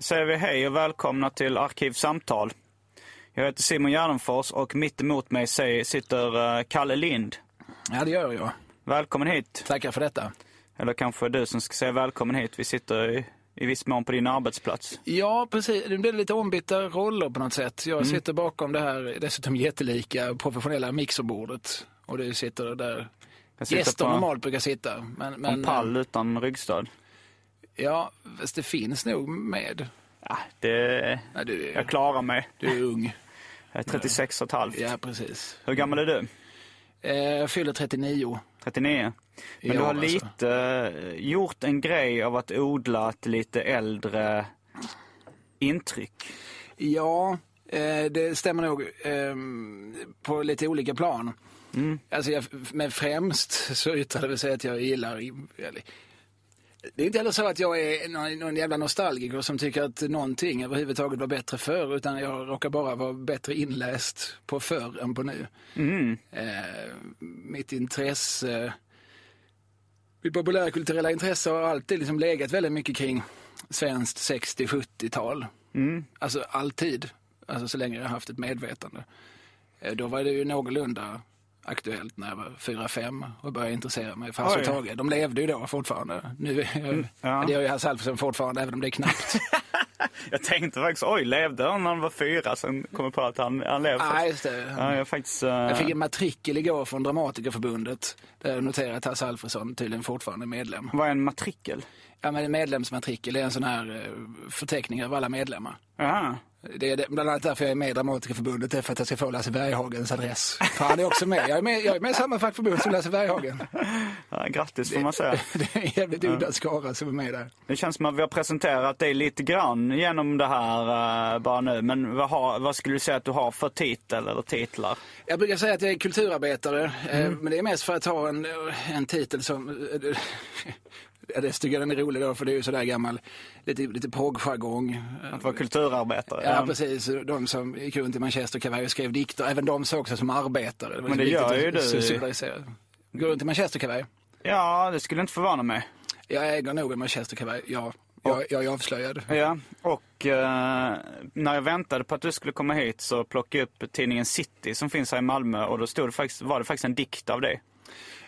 Säger vi hej och välkomna till Arkivsamtal. Jag heter Simon Gärdenfors och mitt emot mig sitter eh, Kalle Lind. Ja, det gör jag. Välkommen hit. Tackar för detta. Eller kanske du som ska säga välkommen hit. Vi sitter i, i viss mån på din arbetsplats. Ja, precis. Det blir lite ombytta roller på något sätt. Jag Mm. sitter bakom det här dessutom jättelika professionella mixerbordet. Och du sitter där sitter gäster på, normalt brukar sitta. Men, på en men, pall utan ryggstöd. Ja, fast det finns nog med. Ja, det, Ja, du, är, jag klarar mig. du är ung. Jag är 36 och ett halvt. Ja, precis. Hur gammal är du? Eh, Jag fyller 39. 39. Men i du har alltså. lite eh, gjort en grej av att odla ett lite äldre intryck. Ja, eh, det stämmer nog eh, på lite olika plan. Mm. Alltså jag, men främst så yttrar det sig att jag gillar... Eller, det är inte heller så att jag är någon, någon jävla nostalgiker som tycker att någonting överhuvudtaget var bättre förr utan jag råkar bara vara bättre inläst på förr än på nu. Mm. Eh, mitt intresse, mitt populärkulturella intresse har alltid liksom legat väldigt mycket kring svenskt 60-70-tal. Mm. Alltså alltid, alltså så länge jag har haft ett medvetande. Eh, Då var det ju någorlunda aktuellt när jag var 4-5 och började intressera mig för Hasse och Tage. De levde ju då fortfarande. Nu är jag, ja. Det gör ju Hasse Alfredson fortfarande, även om det är knappt. Jag tänkte faktiskt, oj, levde han när han var fyra? Sen kom jag på att han, han levde. Nej, just det. Ja, jag faktiskt... eh, Jag fick en matrikel igår från Dramatikerförbundet där jag noterade att Hasse Alfredson tydligen fortfarande är medlem. Vad är en matrikel? Ja, men en medlemsmatrikel är en sån här eh, förteckning över alla medlemmar. Jaha. Det är bland annat därför jag är med i Dramatikerförbundet, det är för att jag ska få Lasse Berghagens adress. För han är också med. Jag är med, jag är med i samma fackförbund som Lasse Berghagen. Ja, grattis får man säga. Det är en jävligt udda skara som är med där. Det känns som att vi har presenterat dig lite grann genom det här eh, bara nu. Men vad, har, vad skulle du säga att du har för titel eller titlar? Jag brukar säga att jag är kulturarbetare, eh, Mm. men det är mest för att ha en, en titel som... Ja, det tycker jag den är rolig då, för det är ju sådär gammal, lite, lite progjargong. Att vara kulturarbetare? Ja, precis. De som gick runt i Manchester Kavaj och skrev dikter, även de såg sig som arbetare. var Men det gör ju du. Går runt i Manchester Kavaj? Ja, det skulle inte förvåna mig. Jag äger nog en Manchester Kavaj, ja. Jag, jag är avslöjad. Ja, och eh, när jag väntade på att du skulle komma hit så plockade jag upp tidningen City som finns här i Malmö och då stod det faktiskt, var det faktiskt en dikt av dig.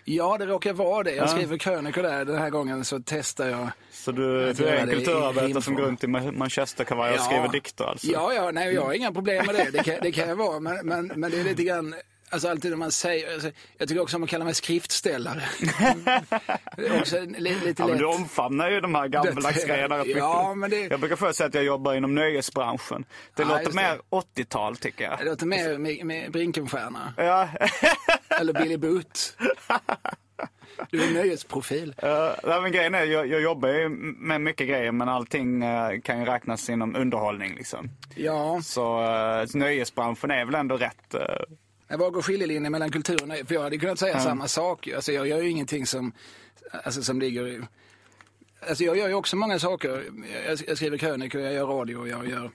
Ja, det råkar vara det. Jag Ja. skriver krönikor där. Den här gången så testar jag. Så du, du är en kulturarbetare som går runt i Ma- Manchesterkavaj och Ja. skriver dikter alltså? Ja, ja, nej, jag har inga problem med det. Det kan, det kan jag vara. Men, men, men det är lite grann, alltså alltid när man säger, alltså, jag tycker också om att kalla mig skriftställare. Också li, lite Ja, men du omfamnar ju de här gammaldags grejerna rätt ja, mycket. men det- Jag brukar få säga att jag jobbar inom nöjesbranschen. Det Ja, låter mer det. 80-tal tycker jag. Det låter mer med, med Brinkenstierna. Ja, Eller Billy Boot. Du är en nöjesprofil. uh, men grejen är, jag, jag jobbar ju med mycket grejer men allting eh, kan ju räknas inom underhållning liksom. Ja, Så uh, nöjesbranschen är väl ändå rätt... var går skiljelinjen mellan kultur och nöje? För jag hade kunnat säga samma sak. Alltså jag gör ju ingenting som, alltså som ligger i... Alltså jag gör ju också många saker. Jag, jag skriver krönikor, jag gör radio, jag gör...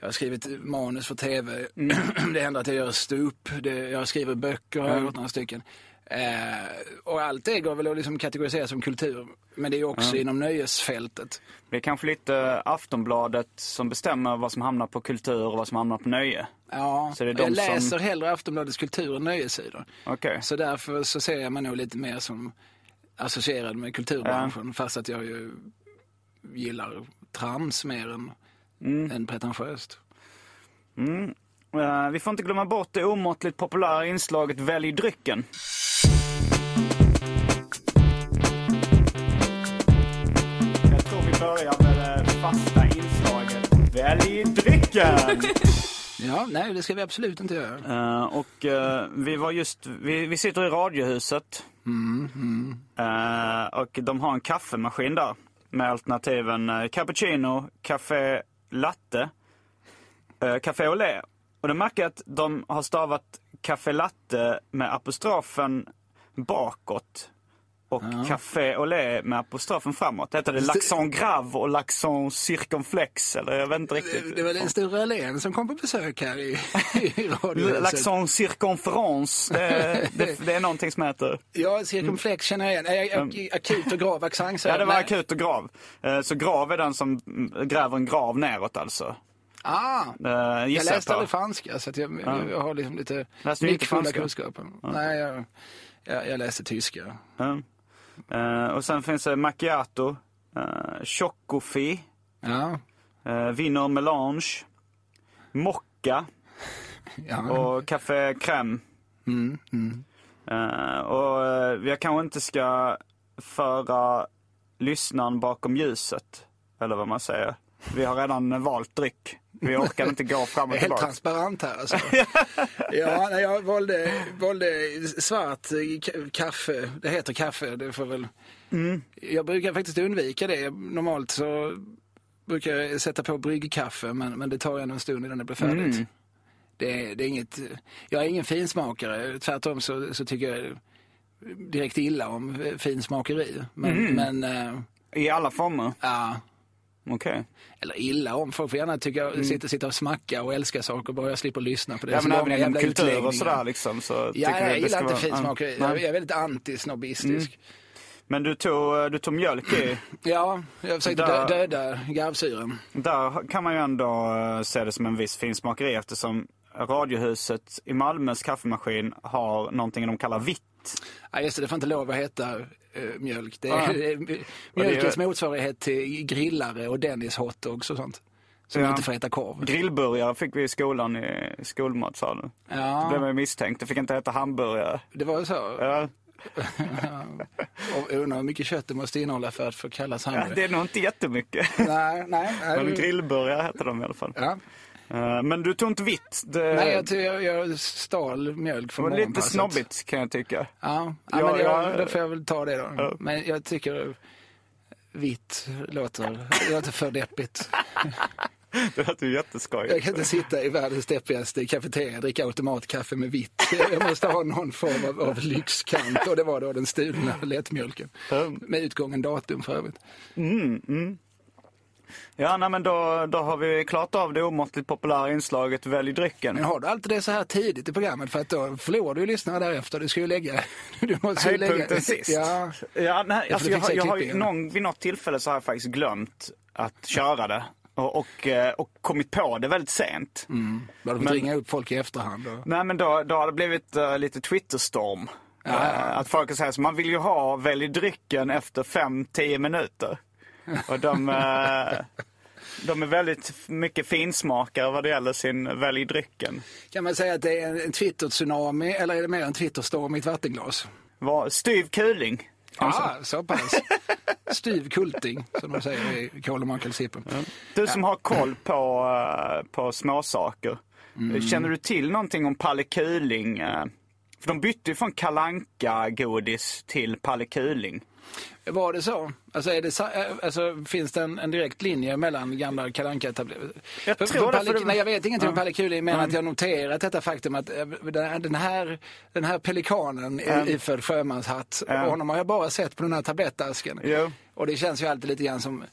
Jag har skrivit manus för tv. Mm. det händer att jag gör stup. Det, jag skriver böcker, har jag gjort några stycken. Eh, och allt det går väl att liksom kategorisera som kultur. Men det är också inom nöjesfältet. Det är kanske lite Aftonbladet som bestämmer vad som hamnar på kultur och vad som hamnar på nöje. Ja, Så det är de jag läser som- hellre Aftonbladets kultur än nöjessidor. Okej. Så därför så ser jag mig nog lite mer som associerad med kulturbranschen. Fast att jag ju gillar trams mer än, Mm. än pretentiöst. Eh, vi får inte glömma bort det omåttligt populära inslaget Välj drycken. Jag tror vi börjar med det fasta inslaget Välj drycken! Ja, nej det ska vi absolut inte göra. Eh, och eh, vi var just, vi, vi sitter i Radiohuset. Eh, och de har en kaffemaskin där. Med alternativen uh, cappuccino, café latte, uh, café au lait. Och då märker jag att de har stavat café latte med apostrofen bakåt. Och café au lait med apostrofen framåt. Heter det l'accent grave och l'accent circonflex? Eller jag vet inte riktigt. Det var den Sture Allén som kom på besök här i, i radiohuset. L'accent circonference, det, det, det är någonting som heter. Ja, cirkumflex känner jag igen. Nej, ak- Akut och grav accent. Ja, det var akut och grav. Eh, Så grav är den som mm, gräver en grav neråt alltså. Ah, Eh, jag läste aldrig franska så att jag, jag har liksom lite nyckfulla kunskaper. Nej, jag, jag, jag läste tyska. Eh, Och sen finns det macchiato, uh, chocofi, uh, vino melange, mocca ja. och café crème. Mm, mm. Och jag kanske inte ska föra lyssnaren bakom ljuset, eller vad man säger. Vi har redan valt dryck. Vi orkar inte gå fram och är helt tillbaka. transparent här alltså. ja, jag valde, valde svart ka- kaffe. Det heter kaffe, det får väl... Mm. Jag brukar faktiskt undvika det. Normalt så brukar jag sätta på bryggkaffe men, men det tar ändå en stund innan det blir färdigt. Mm. Det, det är inget, jag är ingen finsmakare. Tvärtom så, så tycker jag direkt illa om finsmakeri. Men, Mm. men eh, I alla former? ja, Okej. eller illa om. Folk får gärna tycka, sitta, sitta och smacka och älska saker bara jag slipper lyssna på det. Mm. Ja men även inom kultur och sådär liksom. Så Ja, jag det gillar inte vara- finsmakeri. Ja. Jag, jag är väldigt antisnobbistisk. Men du tog, du tog mjölk i. Ja, jag försökte Där- dö, döda garvsyran. Där kan man ju ändå eh, se det som en viss finsmakeri eftersom Radiohuset i Malmös kaffemaskin har någonting de kallar vitt. Ja, just det, det får inte lov att heta eh, mjölk. Det är, Ja. det är mjölkens motsvarighet till grillare och Dennis hotdogs och sånt. Som Ja. inte får heta korv. Grillburgare fick vi i skolan i skolmatsalen. Då blev Ja, man misstänkt. Det fick inte heta hamburgare. det var så. Ja, Och undrar hur mycket kött det måste innehålla för att få kallas ja, hamburgare. det är nog inte jättemycket. Nej, nej. nej. Men grillburgare hette de i alla fall. Ja. Eh, Men du tog inte vitt. Det, Nej, jag, jag, jag stal mjölk det från var lite snobbigt kan jag tycka. Ja, ja, Ja, men jag, ja. då får jag väl ta det då. Ja. Men jag tycker vitt låter, låter för deppigt. Det låter ju jätteskoj. Jag kan inte sitta i världens deppigaste kafeteria och dricka automatkaffe med vitt. Jag måste ha någon form av, av lyxkant och det var då den stulna lättmjölken. Mm. Med utgången datum för övrigt. Ja, nej, men då, då har vi klart av det omåttligt populära inslaget Välj drycken. Men har du alltid det så här tidigt i programmet för att då förlorar du ju lyssnare därefter. Du ska ju lägga... Du måste ju lägga... Höjdpunkten sist. Ja, Ja, nej, alltså jag, jag har ju någon, vid något tillfälle så har jag faktiskt glömt att köra det. Och, och, eh, och kommit på det väldigt sent. bara du får Men- ringa upp folk i efterhand. Och... Nej men då, då har det blivit eh, lite Twitterstorm. Ja, ja, ja. Eh, att folk säger så, man vill ju ha välj drycken efter 5-10 minuter. Och de, eh, de är väldigt mycket finsmakare vad det gäller sin välj drycken. Kan man säga att det är en, Twitter-tsunami eller är det mer en Twitter-storm i ett vattenglas? Var, styv kuling. Ja, så pass. Styv kulting, som de säger i Kolomankelsippen. Du som har koll på, eh, på småsaker. Mm. Känner du till någonting om Palle Kuling? eh? För de bytte ju från kalanka godis till Palle Kuling. Var det så? Alltså, är det, äh, alltså, finns det en, en direkt linje mellan gamla kalanka etableringar? Jag jag vet ingenting om. Palle Kuling, men Ja. att jag noterat detta faktum att äh, den här, den här, pelikanen i iförd sjömanshatt, och honom har jag bara sett på den här tablettasken. Jo. Och det känns ju alltid lite grann som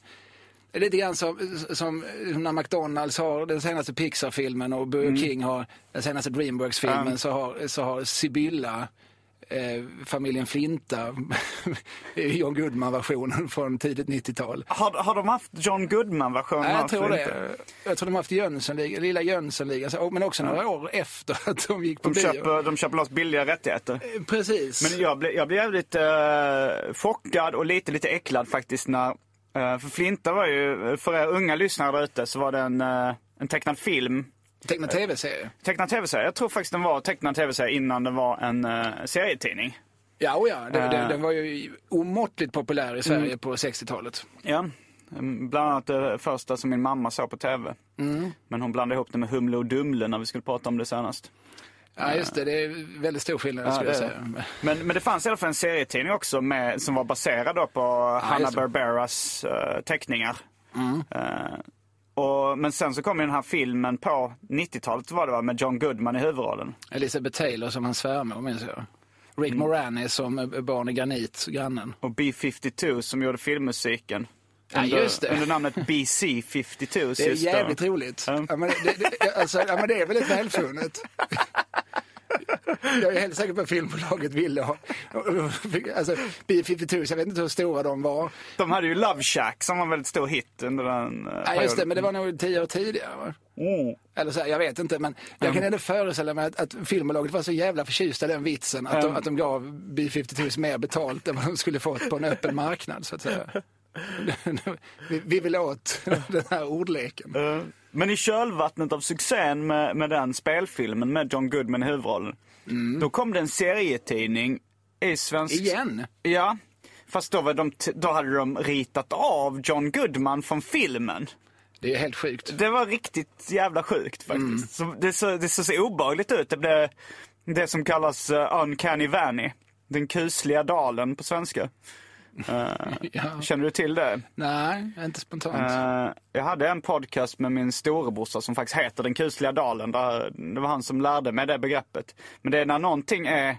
Lite grann som, som när McDonalds har den senaste Pixar-filmen och Burger King har den senaste Dreamworks-filmen Mm. Så, har, så har Sibylla eh, familjen Flinta, John Goodman-versionen från tidigt 90-tal. Har, har de haft John Goodman-versionen? Jag tror Flinta? det. Jag tror de har haft Jönssonligan, Lilla Jönssonligan, men också några år efter att de gick på De bio. köper, de köper loss billiga rättigheter. Eh, Precis. Men jag blev, jag blev jävligt uh, chockad och lite, lite äcklad faktiskt när... eh, för Flinta var ju, för er unga lyssnare där ute, så var det en, eh, en tecknad film. Tecknad tv-serie. Tecknad tv-serie. Jag tror faktiskt den var tecknad tv-serie innan den var en uh, serietidning. Ja, och ja. Det, det, Eh. den var ju omåttligt populär i Sverige på 60-talet. Ja. Mm, Bland annat det första som min mamma såg på tv. Men hon blandade ihop det med Humle och Dumle när vi skulle prata om det senast. Ja, just det. Det är väldigt stor skillnad, Ja, skulle jag säga. Men, men det fanns i alla fall en serietidning också med, som var baserad på Hanna-Barberas uh, teckningar. Eh, och, men sen så kom ju den här filmen på 90-talet var det va, med John Goodman i huvudrollen. Elizabeth Taylor som hans svärmor, minns jag. Rick Mm. Moranis som eh, barn i granit, grannen. Och B-52 som gjorde filmmusiken. Ja, under, det. under namnet BC-52. Det är jävligt roligt. Ja. Ja, men det, det, alltså, ja, men det är väldigt välfunnet. Jag är helt säker på att filmbolaget ville ha... Alltså, B-52, jag vet inte hur stora de var. De hade ju Love Shack som var en väldigt stor hit under den uh, Ja, just det, men det var nog tio år tidigare. Va? Mm. Eller så här, jag vet inte, men jag kan ändå föreställa mig att, att filmbolaget var så jävla förtjusta i den vitsen att, de, Mm. att de gav B-52 mer betalt än vad de skulle fått på en öppen marknad, så att säga. vi, vi vill åt den här ordleken. Eh, Men i kölvattnet av succén med, med den spelfilmen med John Goodman i huvudrollen. Då kom det en serietidning i svensk... Igen? Ja. Fast då, var de då hade de ritat av John Goodman från filmen. Det är helt sjukt. Det var riktigt jävla sjukt faktiskt. Så det, så, det såg så obehagligt ut. Det blev det som kallas uh, Uncanny Valley. Den kusliga dalen på svenska. Eh, Ja. Känner du till det? Nej, inte spontant. Eh, jag hade en podcast med min storebrorsa som faktiskt heter Den kusliga dalen. Där, det var han som lärde mig det begreppet. Men det är när någonting är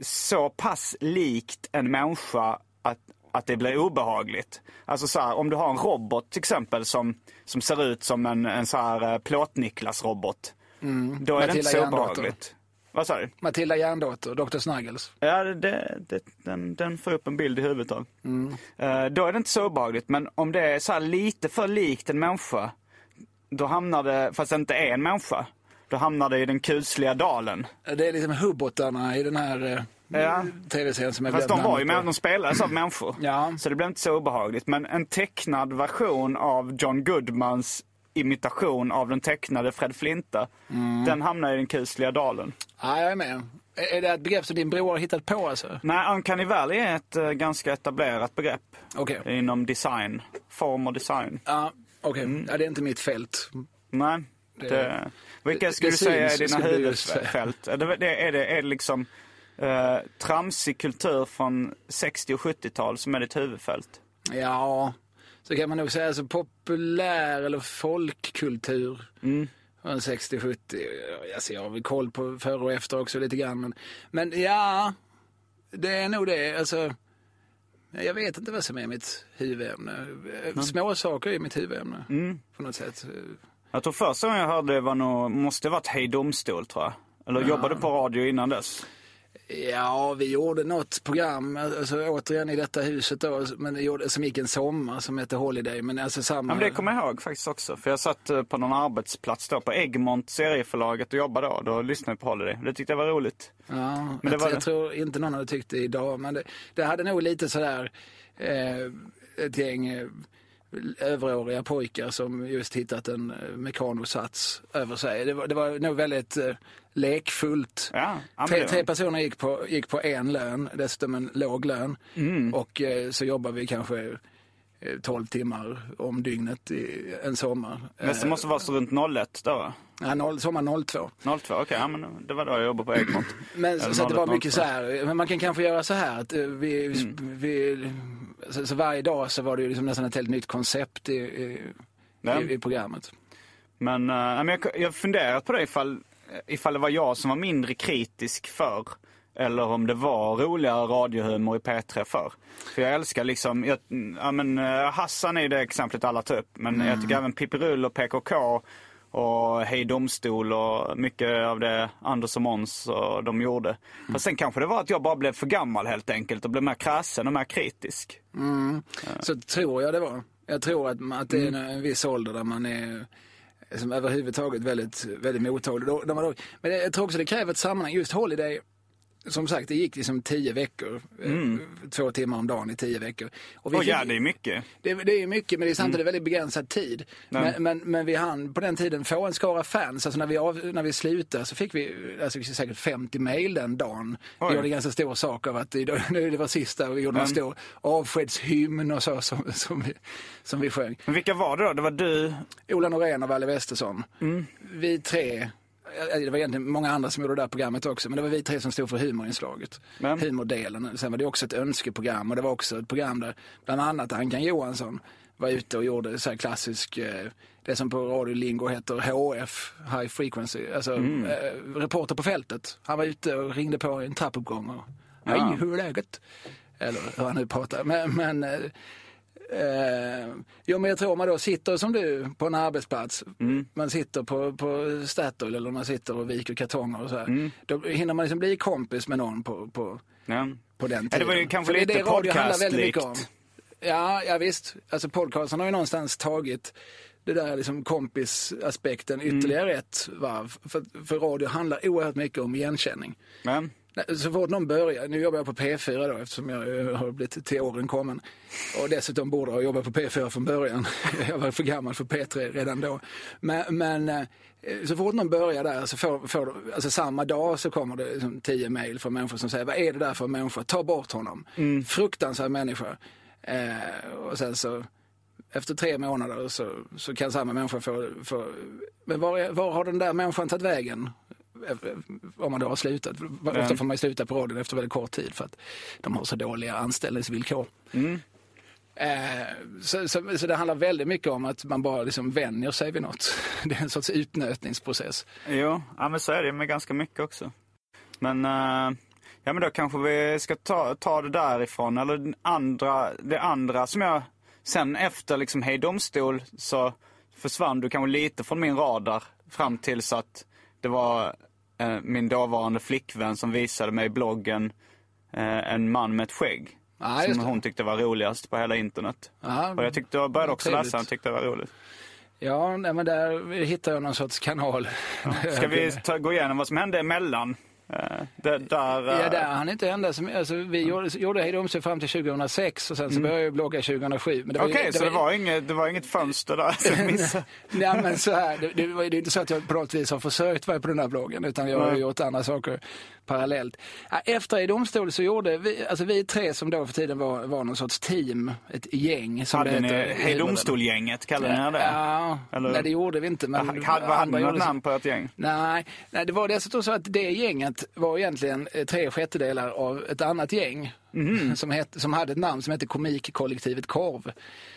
så pass likt en människa att, att det blir obehagligt. Alltså så här, om du har en robot till exempel som, som ser ut som en, en så här eh, plåt-Niklas-robot. Då är det inte Matilda så obehagligt. Vad sa du? Matilda Järndotter, Dr. Snuggles. Ja, det, det, den, den får upp en bild i huvudet av. Eh, då är det inte så obehagligt, men om det är så lite för likt en människa, då hamnar det, fast det inte är en människa, då hamnar det i den kusliga dalen. Det är liksom hubbotarna i den här eh, Ja. tv-serien som är Fast de var ju med, med. de spelades av människor. Ja. Så det blev inte så obehagligt. Men en tecknad version av John Goodmans imitation av den tecknade Fred Flinta, den hamnar i den kusliga dalen. Ja, jag är med. Är det ett begrepp som din bror har hittat på alltså? Nej, Uncanny Valley är ett eh, ganska etablerat begrepp Okej. inom design, form och design. Ja, okej. Mm. Ja, det är inte mitt fält. Nej. Det- Det, vilka skulle du säga är dina huvudfält? Är det, det, är, det, är det liksom eh, tramsig kultur från 60 och 70-tal som är ditt huvudfält? Ja, så kan man nog säga. Alltså, populär eller folkkultur. Mm. Från 60-70. Alltså, jag har väl koll på före och efter också lite grann. Men, men ja, det är nog det. Alltså, jag vet inte vad som är mitt huvudämne. Små saker är mitt huvudämne. Mm. På något sätt. Jag tror första gången jag hörde det var nog, måste varit Hej Domstol tror jag. Eller jobbade på radio innan dess. Ja, vi gjorde något program, alltså återigen i detta huset då, men som gick en sommar som hette Holiday. Men alltså samma... Ja, men det kommer jag ihåg faktiskt också. För jag satt eh, på någon arbetsplats då på Egmont serieförlaget och jobbade då. Då lyssnade jag på Holiday. Det tyckte jag var roligt. Ja, Men det jag, var jag tror inte någon hade tyckt det idag, men det, det hade nog lite sådär eh, ett gäng eh, överåriga pojkar som just hittat en eh, mekanosats över sig. Det var, det var nog väldigt eh, lekfullt. Ja, tre, tre personer gick på, gick på en lön, dessutom en låg lön. Mm. Och eh, så jobbar vi kanske 12 timmar om dygnet i en sommar. Men det måste vara så runt 01 då va? Ja, noll, sommar 02. 02, okej. ja, men det var då jag jobbade på Egmont. Men så att det var 01, mycket 02. så här, men man kan kanske göra så här att eh, vi, Mm. vi så, så varje dag så var det ju liksom nästan ett helt nytt koncept i, i, Ja. i, i programmet. Men, uh, men jag, jag har funderat på det ifall, ifall det var jag som var mindre kritisk för eller om det var roligare radiohumor i P3 för. För jag älskar liksom, jag, ja, men, eh, Hassan är det exemplet alla tar upp. Men jag tycker även Pippi Rull och PKK och Hej Domstol och mycket av det Anders och Måns och de gjorde. Mm. Fast sen kanske det var att jag bara blev för gammal helt enkelt och blev mer kräsen och mer kritisk. Så tror jag det var. Jag tror att, att det är Mm. en, en viss ålder där man är som överhuvudtaget väldigt, väldigt mottaglig. Då, då man då, men jag tror också det kräver ett sammanhang. Just Holiday, som sagt det gick liksom tio veckor. eh, Två timmar om dagen i tio veckor. Och vi Och fick- Mm. ja, det är mycket. det, det är mycket men det är samtidigt Mm. väldigt begränsad tid. Men, men, men vi hann på den tiden få en skara fans. Alltså när vi, av, när vi slutade så fick vi alltså, säkert 50 mail den dagen. Oj. Vi gjorde en ganska stor sak av att det, var sista och vi gjorde en stor avskedshymn och så som, som, vi, som vi sjöng. Men vilka var det då? Det var du? Ola Norén och Valle Westesson. Mm. Vi tre, det var egentligen många andra som gjorde det där programmet också, men det var vi tre som stod för humorinslaget. Men- Humordelen. Sen var det också ett önskeprogram och det var också ett program där bland annat Ankan Johansson var ute och gjorde så klassisk, eh, det som på radiolingo heter HF, High Frequency, alltså Mm. eh, reporter på fältet. Han var ute och ringde på i en trappuppgång och Hej, hur är läget? Eller hur han nu pratar. Men, men eh, jo men jag tror man då sitter som du på en arbetsplats. Man sitter på, på Statoil eller man sitter och viker kartonger och så här. Då hinner man liksom bli kompis med någon på, på, Ja. på den Ja, tiden. det var ju kanske är lite det radio handlar väldigt mycket om. podcast-likt. Ja, ja visst. Alltså podcasten har ju någonstans tagit det där liksom kompisaspekten ytterligare ett varv. För, för radio handlar oerhört mycket om igenkänning. Men, Så fort någon börjar, nu jobbar jag på P4 då eftersom jag eh, har blivit till åren kommen. Och dessutom borde ha jobbat på P4 från början. Jag var för gammal för P3 redan då. Men, men eh, så fort någon börjar där så får, får alltså samma dag så kommer det liksom tio mejl från människor som säger vad är det där för människa, ta bort honom. Fruktansvärd människa. Eh, och sen så efter tre månader så, så kan samma människa få, få men var, var har den där människan tagit vägen? Om man då har slutat. Ofta får man sluta på radion efter väldigt kort tid för att de har så dåliga anställningsvillkor. Eh, så, så, så det handlar väldigt mycket om att man bara liksom vänjer sig vid något. Det är en sorts utnötningsprocess. jo, ja, men så är det med ganska mycket också. Men, eh, ja men då kanske vi ska ta, ta det därifrån. Eller den andra, det andra som jag, sen efter liksom Hej Domstol så försvann du kanske lite från min radar fram tills att det var eh, min dåvarande flickvän som visade mig i bloggen eh, en man med ett skägg. Ja, just som hon tyckte var roligast på hela internet. Ja, Och jag tyckte, jag började också trevligt. läsa den och tyckte det var roligt. Ja, nej, men där hittar jag någon sorts kanal. Ska vi ta, gå igenom vad som hände emellan? Eh, det, där, eh, Ja, där han inte enda som, alltså, vi gjorde, gjorde Hej Domsö fram till 2006 och sen så började jag blogga 2007. Men det var ju- Okej, så det var, inget, det var inget fönster där som missade. Nej men så här, det, det, var- det är inte så att jag på något vis har försörjt mig på den här bloggen utan jag har Nej. gjort andra saker parallellt. Efter i domstol så gjorde vi, alltså vi tre som då för tiden var, var någon sorts team, ett gäng som Hade det ni. Hej Domstol-gänget, kallade ni det? Ja, Eller- nej det gjorde vi inte. Men Hade, hade ni något namn på ert gäng? Nej, nej, det var dessutom så att det gänget var egentligen eh, tre sjättedelar av ett annat gäng. Mhm. Som, het, som hade ett namn som hette Komikkollektivet Korv.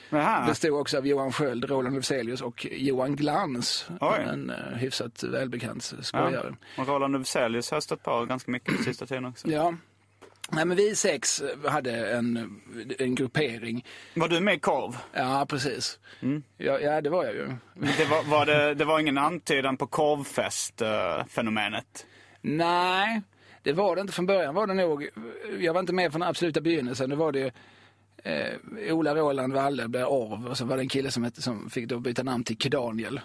Jaha. Bestod också av Johan Sköld, Roland Lufzelius och Johan Glans. Oj. En uh, hyfsat välbekant skojare. Ja. Och Roland Ufzelius har stött på ganska mycket på sista tiden också. Ja. Nej, men vi sex hade en, en gruppering. Var du med i Korv? Ja, precis. Mm. Ja, ja, det var jag ju. Det var, var det, det var ingen antydan på korvfest-fenomenet? Nej, det var det inte från början. var det nog. Jag var inte med från absoluta begynnelsen. Det var det eh, Ola Roland Walle blev Orv och så var det en kille som, hette, som fick då byta namn till Kedaniel.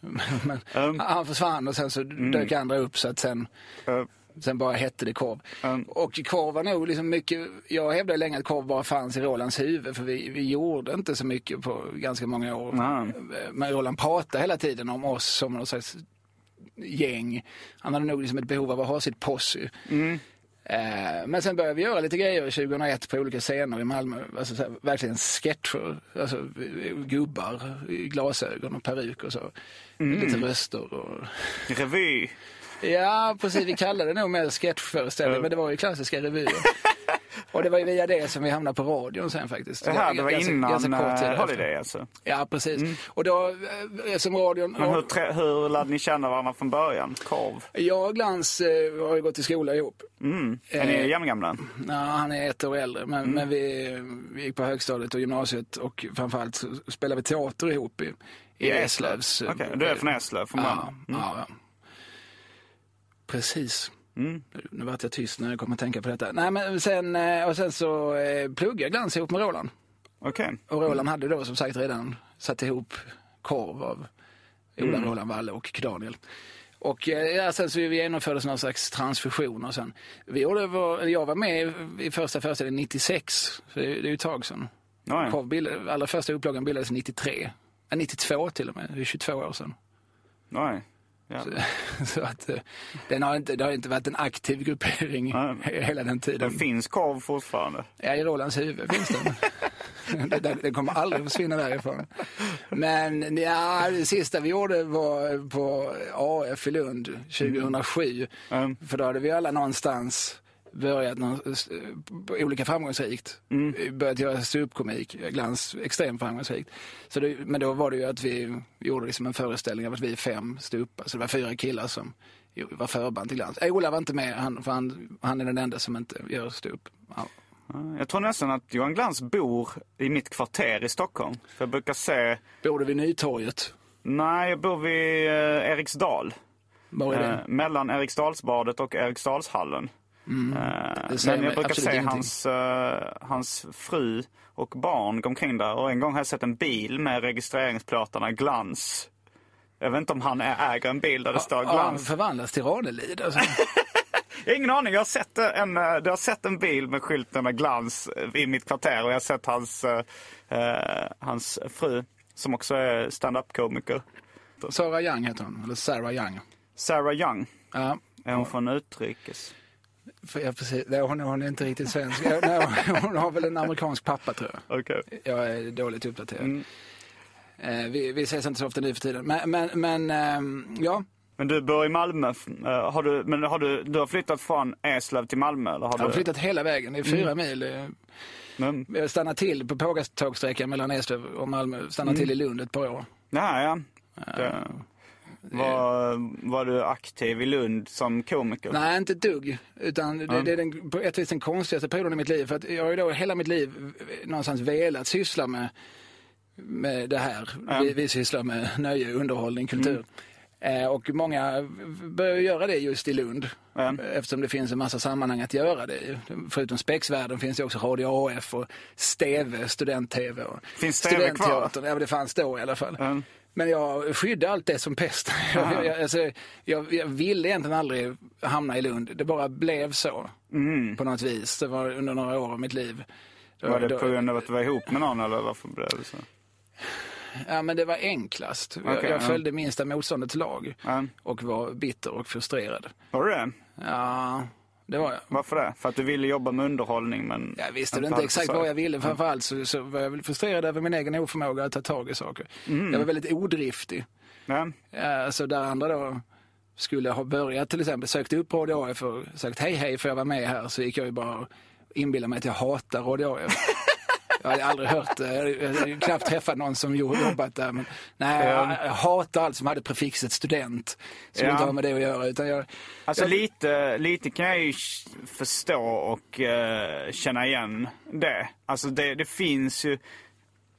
Men, Um. Han försvann och sen så dök andra upp så att sen, Eh, sen bara hette det korv. Mm. Och korv var nog liksom mycket, jag hävdade länge att korv bara fanns i Rolands huvud för vi, vi gjorde inte så mycket på ganska många år. Nej. Men Roland pratade hela tiden om oss som någon slags gäng. Han hade nog liksom ett behov av att ha sitt posse. Eh, Men sen började vi göra lite grejer 2001 på olika scener i Malmö. Alltså så här, verkligen sketcher. Alltså gubbar i glasögon och peruk och så. Lite röster och... revy. Ja, precis. Vi kallade det nog mer sketchföreställning, men det var ju klassiska revyer. och det var ju via det som vi hamnade på radion sen faktiskt. Det här, det var Ganska- innan ganska kort tid efter. Holiday alltså. Ja, precis. Och då, eh, som radion... Men hur, trä, hur lärde ni känna varandra från början? Korv? Jag och Glans eh, har ju gått i skola ihop. Mm. Är Eh, ni jämngamla? Ja, han är ett år äldre, men, Mm. men vi, vi gick på högstadiet och gymnasiet och framförallt så spelade vi teater ihop i, i Eslövs. Okej, du är från Eslöv från Ja, början? ja, ja. Precis. Nu vart jag tyst när jag kom att tänka på detta. Nej, men sen, eh, och sen så eh, pluggade jag glans ihop med Roland. Okej. Och Roland hade då som sagt redan satt ihop korv av Ola, Mm. Roland Walle och Daniel. Och eh, ja, sen så vi genomförde någon slags transfusion och sen. Vi gjorde vår, jag var med i första föreställningen 96, så det, är- ju ett tag sedan. Ja, ja. Allra första upplagan bildades 93. Ja, 92 till och med, det är 22 år sedan. Oj. Ja. Så att eh, den har inte, det har inte varit en aktiv gruppering Nej. he- hela den tiden. Det finns korv fortfarande. Ja, i Rolands huvud finns den. det kommer aldrig försvinna därifrån. Men ja, det sista vi gjorde var på AF i Lund 2007. Mm. För då hade vi alla någonstans börjat någon, eh, olika framgångsrikt. Börjat göra ståuppkomik, glans extremt framgångsrikt. Så det, men då var det ju att vi gjorde liksom en föreställning av att vi är fem ståuppare. Så det var fyra killar som var förband till glans. Äh, Ola var inte med, han, för han, han är den enda som inte gör ståupp. Ja. Jag tror nästan att Johan Glans bor i mitt kvarter i Stockholm. För jag brukar se... Bor du vid Nytorget? Nej, jag bor vid eh, Eriksdal. Var är det? Eh, mellan Eriksdalsbadet och Eriksdalshallen. Eh, Det säger men jag brukar se hans, eh, hans fru och barn gå omkring där. Och en gång har jag sett en bil med registreringsplåtarna Glans. Jag vet inte om han är- äger en bil där det står Ja, han Glans. förvandlas till Ranelid. Alltså. Ingen aning. Jag har sett en, eh, jag har sett en bil med skylten med Glans eh, i mitt kvarter. Och jag har sett hans, eh, eh, hans fru som också är stand-up-komiker. Sarah Young heter hon, eller Sarah Young. Sarah Young. Ja, Är hon från utrikes? För, ja precis. Nej, hon, hon är inte riktigt svensk. Nej, hon har väl en amerikansk pappa tror jag. Okej. Jag är dåligt uppdaterad. Mm. Eh, vi, vi ses inte så ofta nu för tiden. Men, men, men ehm, ja, Men du bor i Malmö. Eh, Har du, men har du, du har flyttat från Eslöv till Malmö? Eller har jag har du... flyttat hela vägen. Det är fyra mil. eh, Men, Jag stannade till på pågatågsträckan mellan Eslöv och Malmö. Stannade till i Lund ett par år. ja, ja. Det, var, var du aktiv i Lund som komiker? Nej, inte ett dugg. Utan det, det är den, på ett vis den konstigaste perioden i mitt liv. För att jag har ju då hela mitt liv någonstans velat syssla med, med det här. Vi, vi sysslar med nöje, underhållning, kultur. Eh, och många börjar göra det just i Lund. Eftersom det finns en massa sammanhang att göra det. Förutom Spexvärlden finns det också Radio AF och Steve, student-tv. och Finns Steve kvar? Ja, det fanns då i alla fall. Men jag skydde allt det som pest. Jag, jag, alltså, jag, jag ville egentligen aldrig hamna i Lund. Det bara blev så. På något vis. Det var under några år av mitt liv. Då- Var det på grund av att du var ihop med någon eller varför blev det så? Ja, men det var enklast. jag, Okej, jag ja. följde minsta motståndets lag. Ja. Och var bitter och frustrerad. Var du det? Ja, det var jag. Varför det? För att du ville jobba med underhållning men... Jag visste väl inte exakt vad jag ville. Framförallt så, så var jag väl frustrerad över min egen oförmåga att ta tag i saker. Jag var väldigt odriftig. Ja. Alltså där andra då skulle ha börjat till exempel, sökt upp Radio AF och sagt hej hej får jag vara med här så gick jag ju bara och inbillade mig att jag hatar Radio AF. Jag hade aldrig hört det, jag hade knappt träffat någon som jo- jobbat där. Men, nej, jag, jag hatar allt som hade prefixet student. Som Ja. inte har med det att göra. Utan jag, Alltså jag, lite, lite kan jag ju förstå och eh, känna igen det. Alltså det, det finns ju,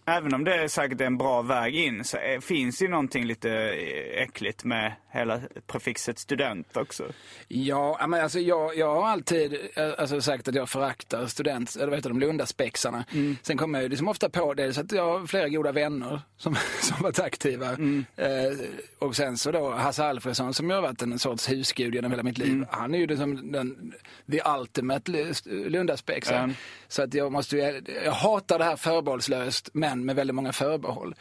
även om det är säkert en bra väg in, så är, finns det ju någonting lite eh, äckligt med hela prefixet student också. Ja, men alltså jag, jag har alltid eh, alltså, sagt att jag föraktar student, eller vad heter de, Lundaspexarna. Sen kommer jag ju liksom ofta på det, så att jag har flera goda vänner som, som varit aktiva. Eh, och sen så då Hasse Alfredsson som ju har varit en sorts husgud genom hela mitt liv. Han är ju liksom den, the ultimate Lu- Lundaspexare. Ja. Så att jag måste ju, jag hatar det här förbehållslöst, men med väldigt många förbehåll.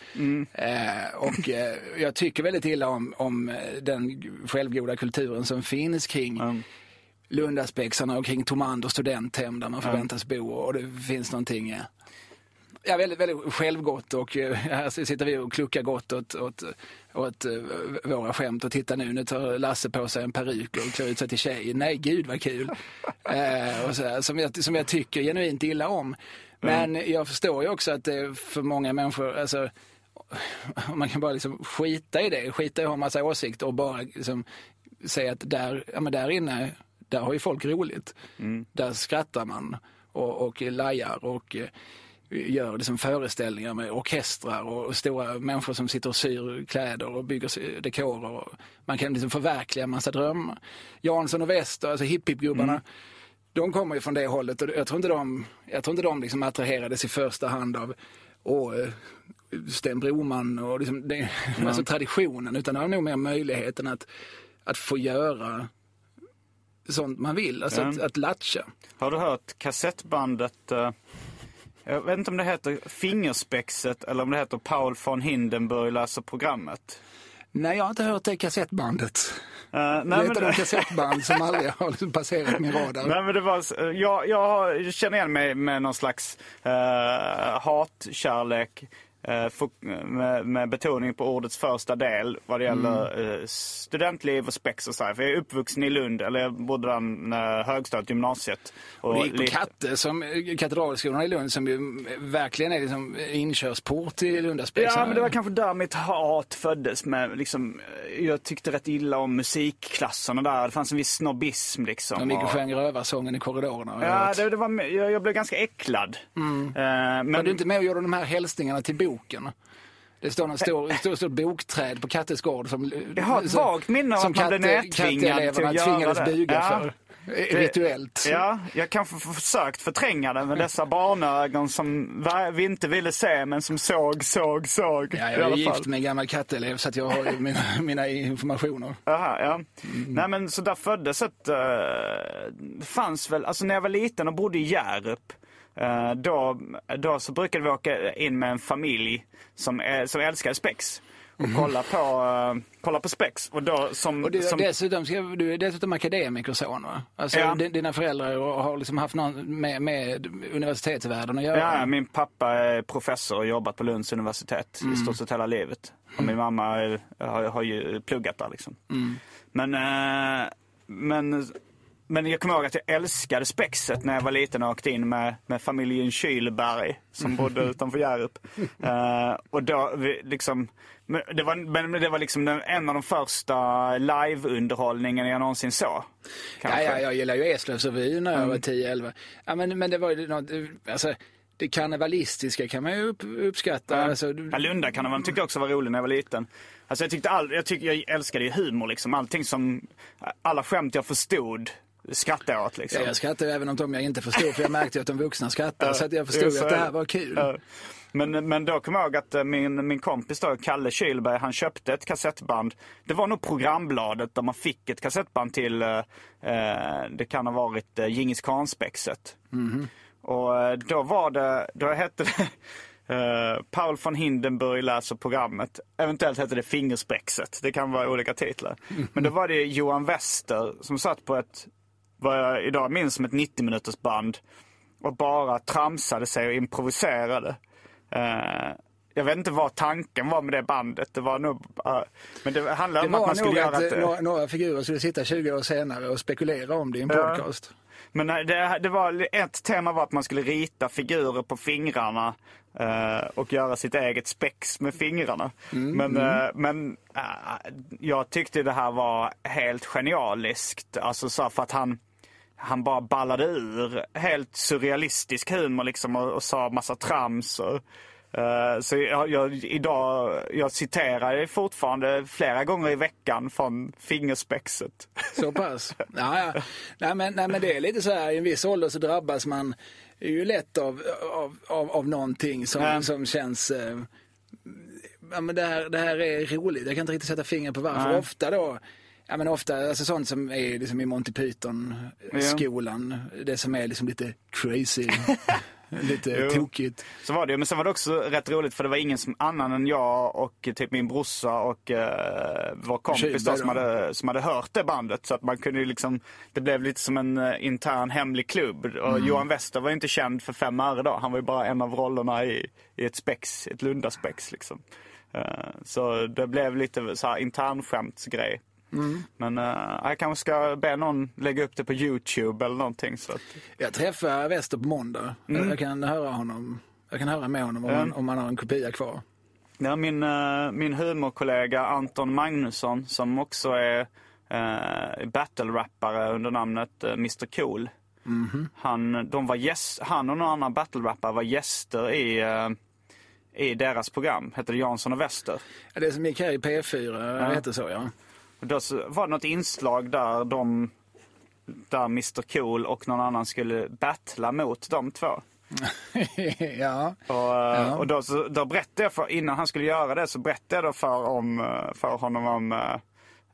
Eh, och eh, jag tycker väldigt illa om, om eh, den självgoda kulturen som finns kring Lundaspexarna och kring Tomander studenthem där man förväntas bo och det finns någonting eh, Ja, väldigt, väldigt självgott och eh, här sitter vi och kluckar gott åt, åt, åt eh, våra skämt och titta nu, nu tar Lasse på sig en peruk och klär ut sig till tjej. Nej, gud vad kul. eh, och så här, som, jag, som jag tycker genuint illa om. Men jag förstår ju också att det är för många människor, alltså man kan bara liksom skita i det, skita i att ha massa åsikter och bara liksom säga att där, ja, men där inne, där har ju folk roligt. Där skrattar man och, och lajar och eh, gör liksom föreställningar med orkestrar och, stora människor som sitter och syr kläder och bygger dekorer. Man kan liksom förverkliga en massa drömmar. Jansson och Wester, alltså hipp-hipp-gubbarna, de kommer ju från det hållet och jag tror inte de, jag tror inte de liksom attraherades i första hand av och, Sten Broman och liksom det, alltså traditionen utan det har nog mer möjligheten att, att få göra sånt man vill, alltså Ja. att, att latcha. Har du hört kassettbandet, eh, jag vet inte om det heter Fingerspexet eller om det heter Paul von Hindenburg läser programmet. Nej, jag har inte hört det kassettbandet. Uh, nej, det är men, ett av de kassettband som aldrig har liksom passerat min radar. nej, men det var, jag, jag känner igen mig med någon slags uh, hatkärlek. Eh, med, med betoning på ordets första del vad det gäller eh, studentliv och spex och så här. För jag är uppvuxen i Lund, eller jag bodde där när högstadiet, gymnasiet. Och det gick på lite- Katte, som, Katedralskolan i Lund, som ju verkligen är liksom inkörsport till Lundaspexen. Ja, men det var kanske där mitt hat föddes. Med, liksom, eh, jag tyckte rätt illa om musikklasserna där. Det fanns en viss snobbism liksom. De gick och och- sjöng rövarsången i korridorerna. Ja, det, det var, jag, jag blev ganska äcklad. Eh, men, Var du inte med och gjorde de här hälsningarna till boken? Det står en stor, stor, stor bokträd på Kattes gård som, Jag har ett vagt minne av att man blev till att göra tvingades det. buga Ja. för. eh, Rituellt. Ja, jag kanske försökt förtränga det med dessa barnögon som vi inte ville se men som såg, såg, såg. Ja, jag är gift med en gammal katteelev så att jag har ju mina, mina informationer. Aha, ja. Mm. Nej men så där föddes ett, eh, det fanns väl, alltså när jag var liten och bodde i Hjärup, eh, då, då så brukade vi åka in med en familj som, eh, som älskade spex. Och kolla på, uh, kolla på spex. Och då som... Mhm. Och du, som dessutom, ska, du är dessutom akademikerson va? Alltså Ja. di- dina föräldrar har liksom haft någon med, med universitetsvärlden att göra? Ja, min pappa är professor och jobbat på Lunds universitet Mm. i stort sett hela livet. Och min mamma är, har, har ju pluggat där liksom. Mm. Men, eh, men, men jag kommer ihåg att jag älskade spexet när jag var liten och åkte in med, med familjen Kylberg som bodde utanför Hjärup. Eh, och då, vi, liksom, men det var, men det var liksom den, en av de första liveunderhållningen jag någonsin såg. Ja, ja, jag gillar ju Eslövsrevyn när jag var 10-11. Ja, men, men det var ju något, alltså, det karnevalistiska kan man ju upp, uppskatta. Ja. Alltså, Ja, Lundakanon tyckte jag också var rolig när jag var liten. Alltså jag tyckte all, jag, tyck, jag älskade ju humor liksom. Allting som, alla skämt jag förstod skrattade jag åt liksom. Ja, jag skrattade även åt dem jag inte förstod, för jag märkte ju att de vuxna skrattade. så att jag förstod att det är här var kul. Men, men då kommer jag ihåg att eh, min, min kompis då, Kalle Kylberg, han köpte ett kassettband. Det var nog programbladet där man fick ett kassettband till, eh, eh, det kan ha varit eh, Djingis Khan-spexet. Och eh, då var det, då hette det eh, Paul von Hindenburg läser programmet. Eventuellt hette det Fingerspexet. Det kan vara olika titlar. Men då var det Johan Wester som satt på ett, vad jag idag minns som ett 90 minuters band och bara tramsade sig och improviserade. Eh, jag vet inte vad tanken var med det bandet. Det var nog, eh, men det handlade Det om att man skulle göra ett... eh, några, några figurer skulle sitta 20 år senare och spekulera om det i en Ja. podcast. Men det, det var, ett tema var att man skulle rita figurer på fingrarna och göra sitt eget spex med fingrarna. men eh, men jag tyckte det här var helt genialiskt. Alltså så för att han, han bara ballade ur helt surrealistisk humor liksom och, och sa massa trams. Och, eh, så jag, jag, idag, jag citerar fortfarande flera gånger i veckan från fingerspexet. Så pass? Ja, ja. Nej, men, nej, men det är lite så här, i en viss ålder så drabbas man ju lätt av, av, av, av någonting som, som känns... Eh, ja, men det, här, det här är roligt. Jag kan inte riktigt sätta fingret på varför. Nej. Ofta då, ja men ofta, alltså sånt som är liksom i Monty Python-skolan. Det som är liksom lite crazy, lite Jo. tokigt. Så var det. Men sen var det också rätt roligt för det var ingen som annan än jag och typ min brorsa och eh, vår kompis då, som, hade, som hade hört det bandet. Så att man kunde ju liksom, det blev lite som en eh, intern hemlig klubb. Och Johan Wester var ju inte känd för fem öre då. Han var ju bara en av rollerna i, i ett spex, ett Lundaspex liksom. Eh, så det blev lite så här internskämtsgrej. Men eh, jag kanske ska be någon lägga upp det på Youtube eller någonting. Så att, Jag träffar Wester på måndag. Jag kan höra honom. Jag kan höra med honom om, Ja. man, om man har en kopia kvar. Ja, min, eh, min humorkollega Anton Magnusson som också är uh, battle-rappare under namnet eh, Mr Cool. Han, de var gäst, han och någon annan battle-rappare var gäster i, eh, i deras program. Hette det Jansson och Wester. Ja, Det som gick här i P4, ja. heter så ja. Då var det något inslag där de där Mr Cool och någon annan skulle battla mot de två. ja. Och, eh, och då, så, då berättade jag för, innan han skulle göra det så berättade jag då för, om, för honom om, eh,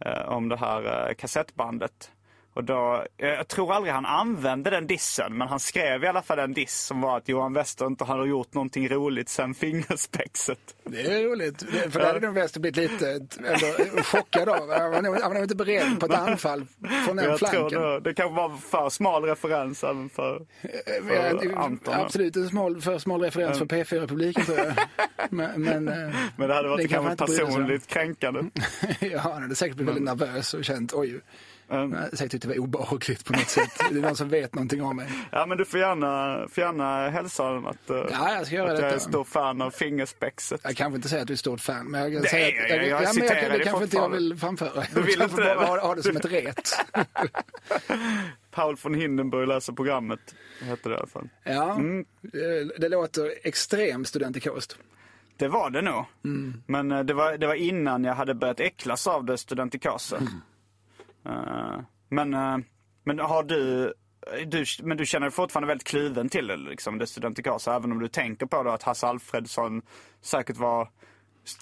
eh, om det här kassettbandet. Och då, eh, jag tror aldrig han använde den dissen, men han skrev i alla fall en diss som var att Johan Wester inte hade gjort någonting roligt sen fingerspexet. Det är roligt, Det- för där hade nog Wester blivit lite chockad av. Han var, nog, han var nog inte beredd på ett anfall från den Jag tror flanken. det, det kan vara för smal referens även för, för Ja, Anton. Absolut en smal, för smal referens för P4-publiken tror jag. Men, men, eh, Men det hade varit kanske kanske personligt kränkande. ja, han hade säkert blivit väldigt nervös och känt oj. Mm. Han hade säkert tyckt det var obehagligt på något sätt. Det är någon som vet någonting om mig. Ja men du får gärna, får gärna hälsa honom att, eh, Ja, jag ska göra att jag är stor fan av fingerspexet. Jag kanske inte säger att du är stort fan, men jag kan Det säga att... jag, jag ja, men jag, citerar kan- det kanske inte jag vill framföra. Du vill Jag inte det, ha, ha det som ett ret. Paul von Hindenburg läser programmet. Hette det i alla fall. Ja, Mm. det, det låter extremt studentikost. Det var det nog. Mm. Men eh, det var, det var innan jag hade börjat äcklas av det studentikasa. Mm. Eh, men, eh, men har du, du, men du känner dig fortfarande väldigt kluven till det, liksom, det studentikasa. Även om du tänker på då att Hasse Alfredsson säkert var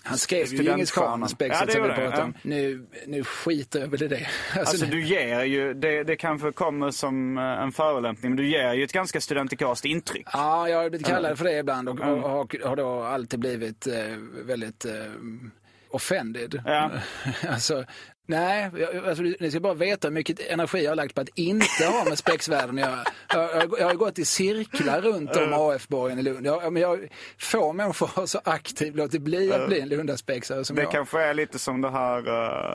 Han skrev ju. Djingis khan-spexet Ja, som vi pratade om. Nu, nu skiter jag väl i det. Alltså, Alltså du ger ju, det, det kanske kommer som eh, en förolämpning, men du ger ju ett ganska studentikast intryck. Ja, jag har blivit kallad för det ibland och, och har, har då alltid blivit eh, väldigt eh, offended. Ja. alltså, nej, jag, alltså, ni ska bara veta hur mycket energi jag har lagt på att inte ha med spexvärlden att göra. Jag, jag, jag har gått i cirklar runt om AF-borgen i Lund. Jag, men jag, få människor har så aktivt låtit bli att bli en Lundaspexare som Det jag. kanske är lite som det här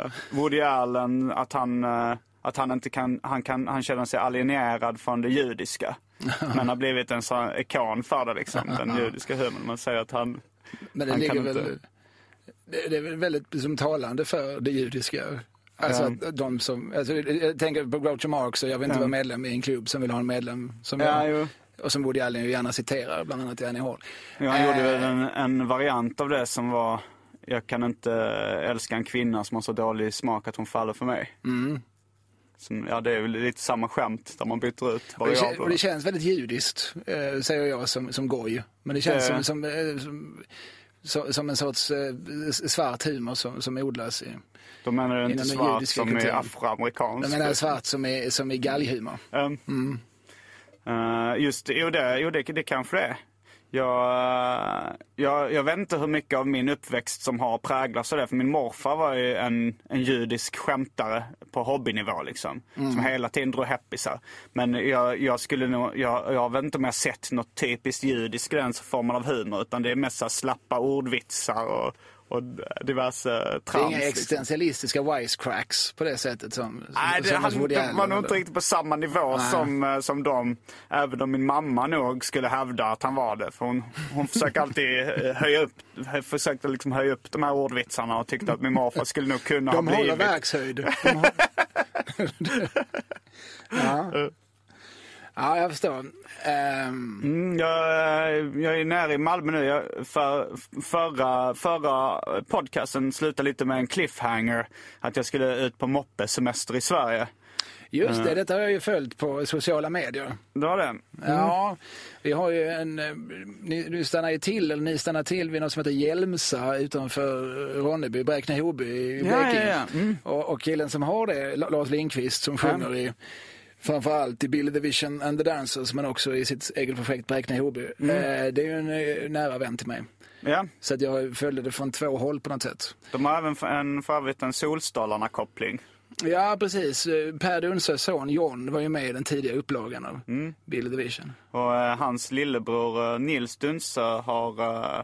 uh, Woody Allen, att han, eh, att han inte kan, han kan, han känner sig alienerad från det judiska. men har blivit en sån ikon för det liksom, den judiska humorn. Man säger att han, Men det han ligger kan väl, inte- det, det är väl väldigt som talande för det judiska. Alltså att de som, alltså, jag tänker på Groucho Marx och jag vill inte Ja. vara medlem i en klubb som vill ha en medlem som Ja, jag. jo. Och som Woody Allen ju gärna citerar, bland annat i Annie Hall. ja, han gjorde väl Eh, en, en variant av det som var jag kan inte älska en kvinna som har så dålig smak att hon faller för mig. Mm. Som, ja, det är väl lite samma skämt där man byter ut och det, kän- och det känns väldigt judiskt, eh, säger jag som, som goj. Men det känns Det- som, som, eh, som, så, som en sorts eh, svart humor som, som odlas i. Då menar inte svart som är kulturen. afroamerikansk. Jag menar svart som är, som är galghumor. Um, Mm. eh, just jo, det, jo det, det kanske det är. Jag, jag, jag vet inte hur mycket av min uppväxt som har präglats av det. För min morfar var ju en, en judisk skämtare på hobbynivå liksom. Som hela tiden drog heppisar. Men jag, jag skulle nog, jag, jag vet inte om jag sett något typiskt judiskt i den formen av humor. Utan det är mest slappa ordvitsar och, och diverse Det är trams. inga liksom. existentialistiska wisecracks på det sättet som, Nej, det, som hos han, Woody de Allen, var nog inte riktigt på samma nivå Nej. som, eh, som dem. Även om min mamma nog skulle hävda att han var det. För hon, hon försöker alltid eh, höja upp, försökte liksom höja upp de här ordvitsarna och tyckte att min morfar skulle nog kunna De ha håller blivit. verkshöjd. De har... ja. Ja, jag förstår. Ehm, Mm, jag, eh, jag är nära i Malmö nu. Jag, för, förra, förra podcasten slutade lite med en cliffhanger. Att jag skulle ut på moppesemester i Sverige. just det, detta har jag ju följt på sociala medier. Det var det. Ja, vi har ju en, eh, ni, du stannar ju till, eller ni stannar till vid något som heter Hjälmsa utanför Ronneby, Bräkne-Hoby i Ja, Blekinge. ja, ja. Mm. Och, och killen som har det, La- Lars Lindqvist, som sjunger i Framförallt i Billy the Vision and the Dancers men också i sitt eget projekt Bräkne-Hoby. Mm. Eh, det är ju en eh, nära vän till mig. Ja, Så att jag följde det från två håll på något sätt. de har även en, för övrigt en Solstolarna-koppling. Ja, precis. Eh, Per Dunses son John var ju med i den tidiga upplagan av Mm. Billy the Vision. Och eh, hans lillebror Nils Dunse har eh,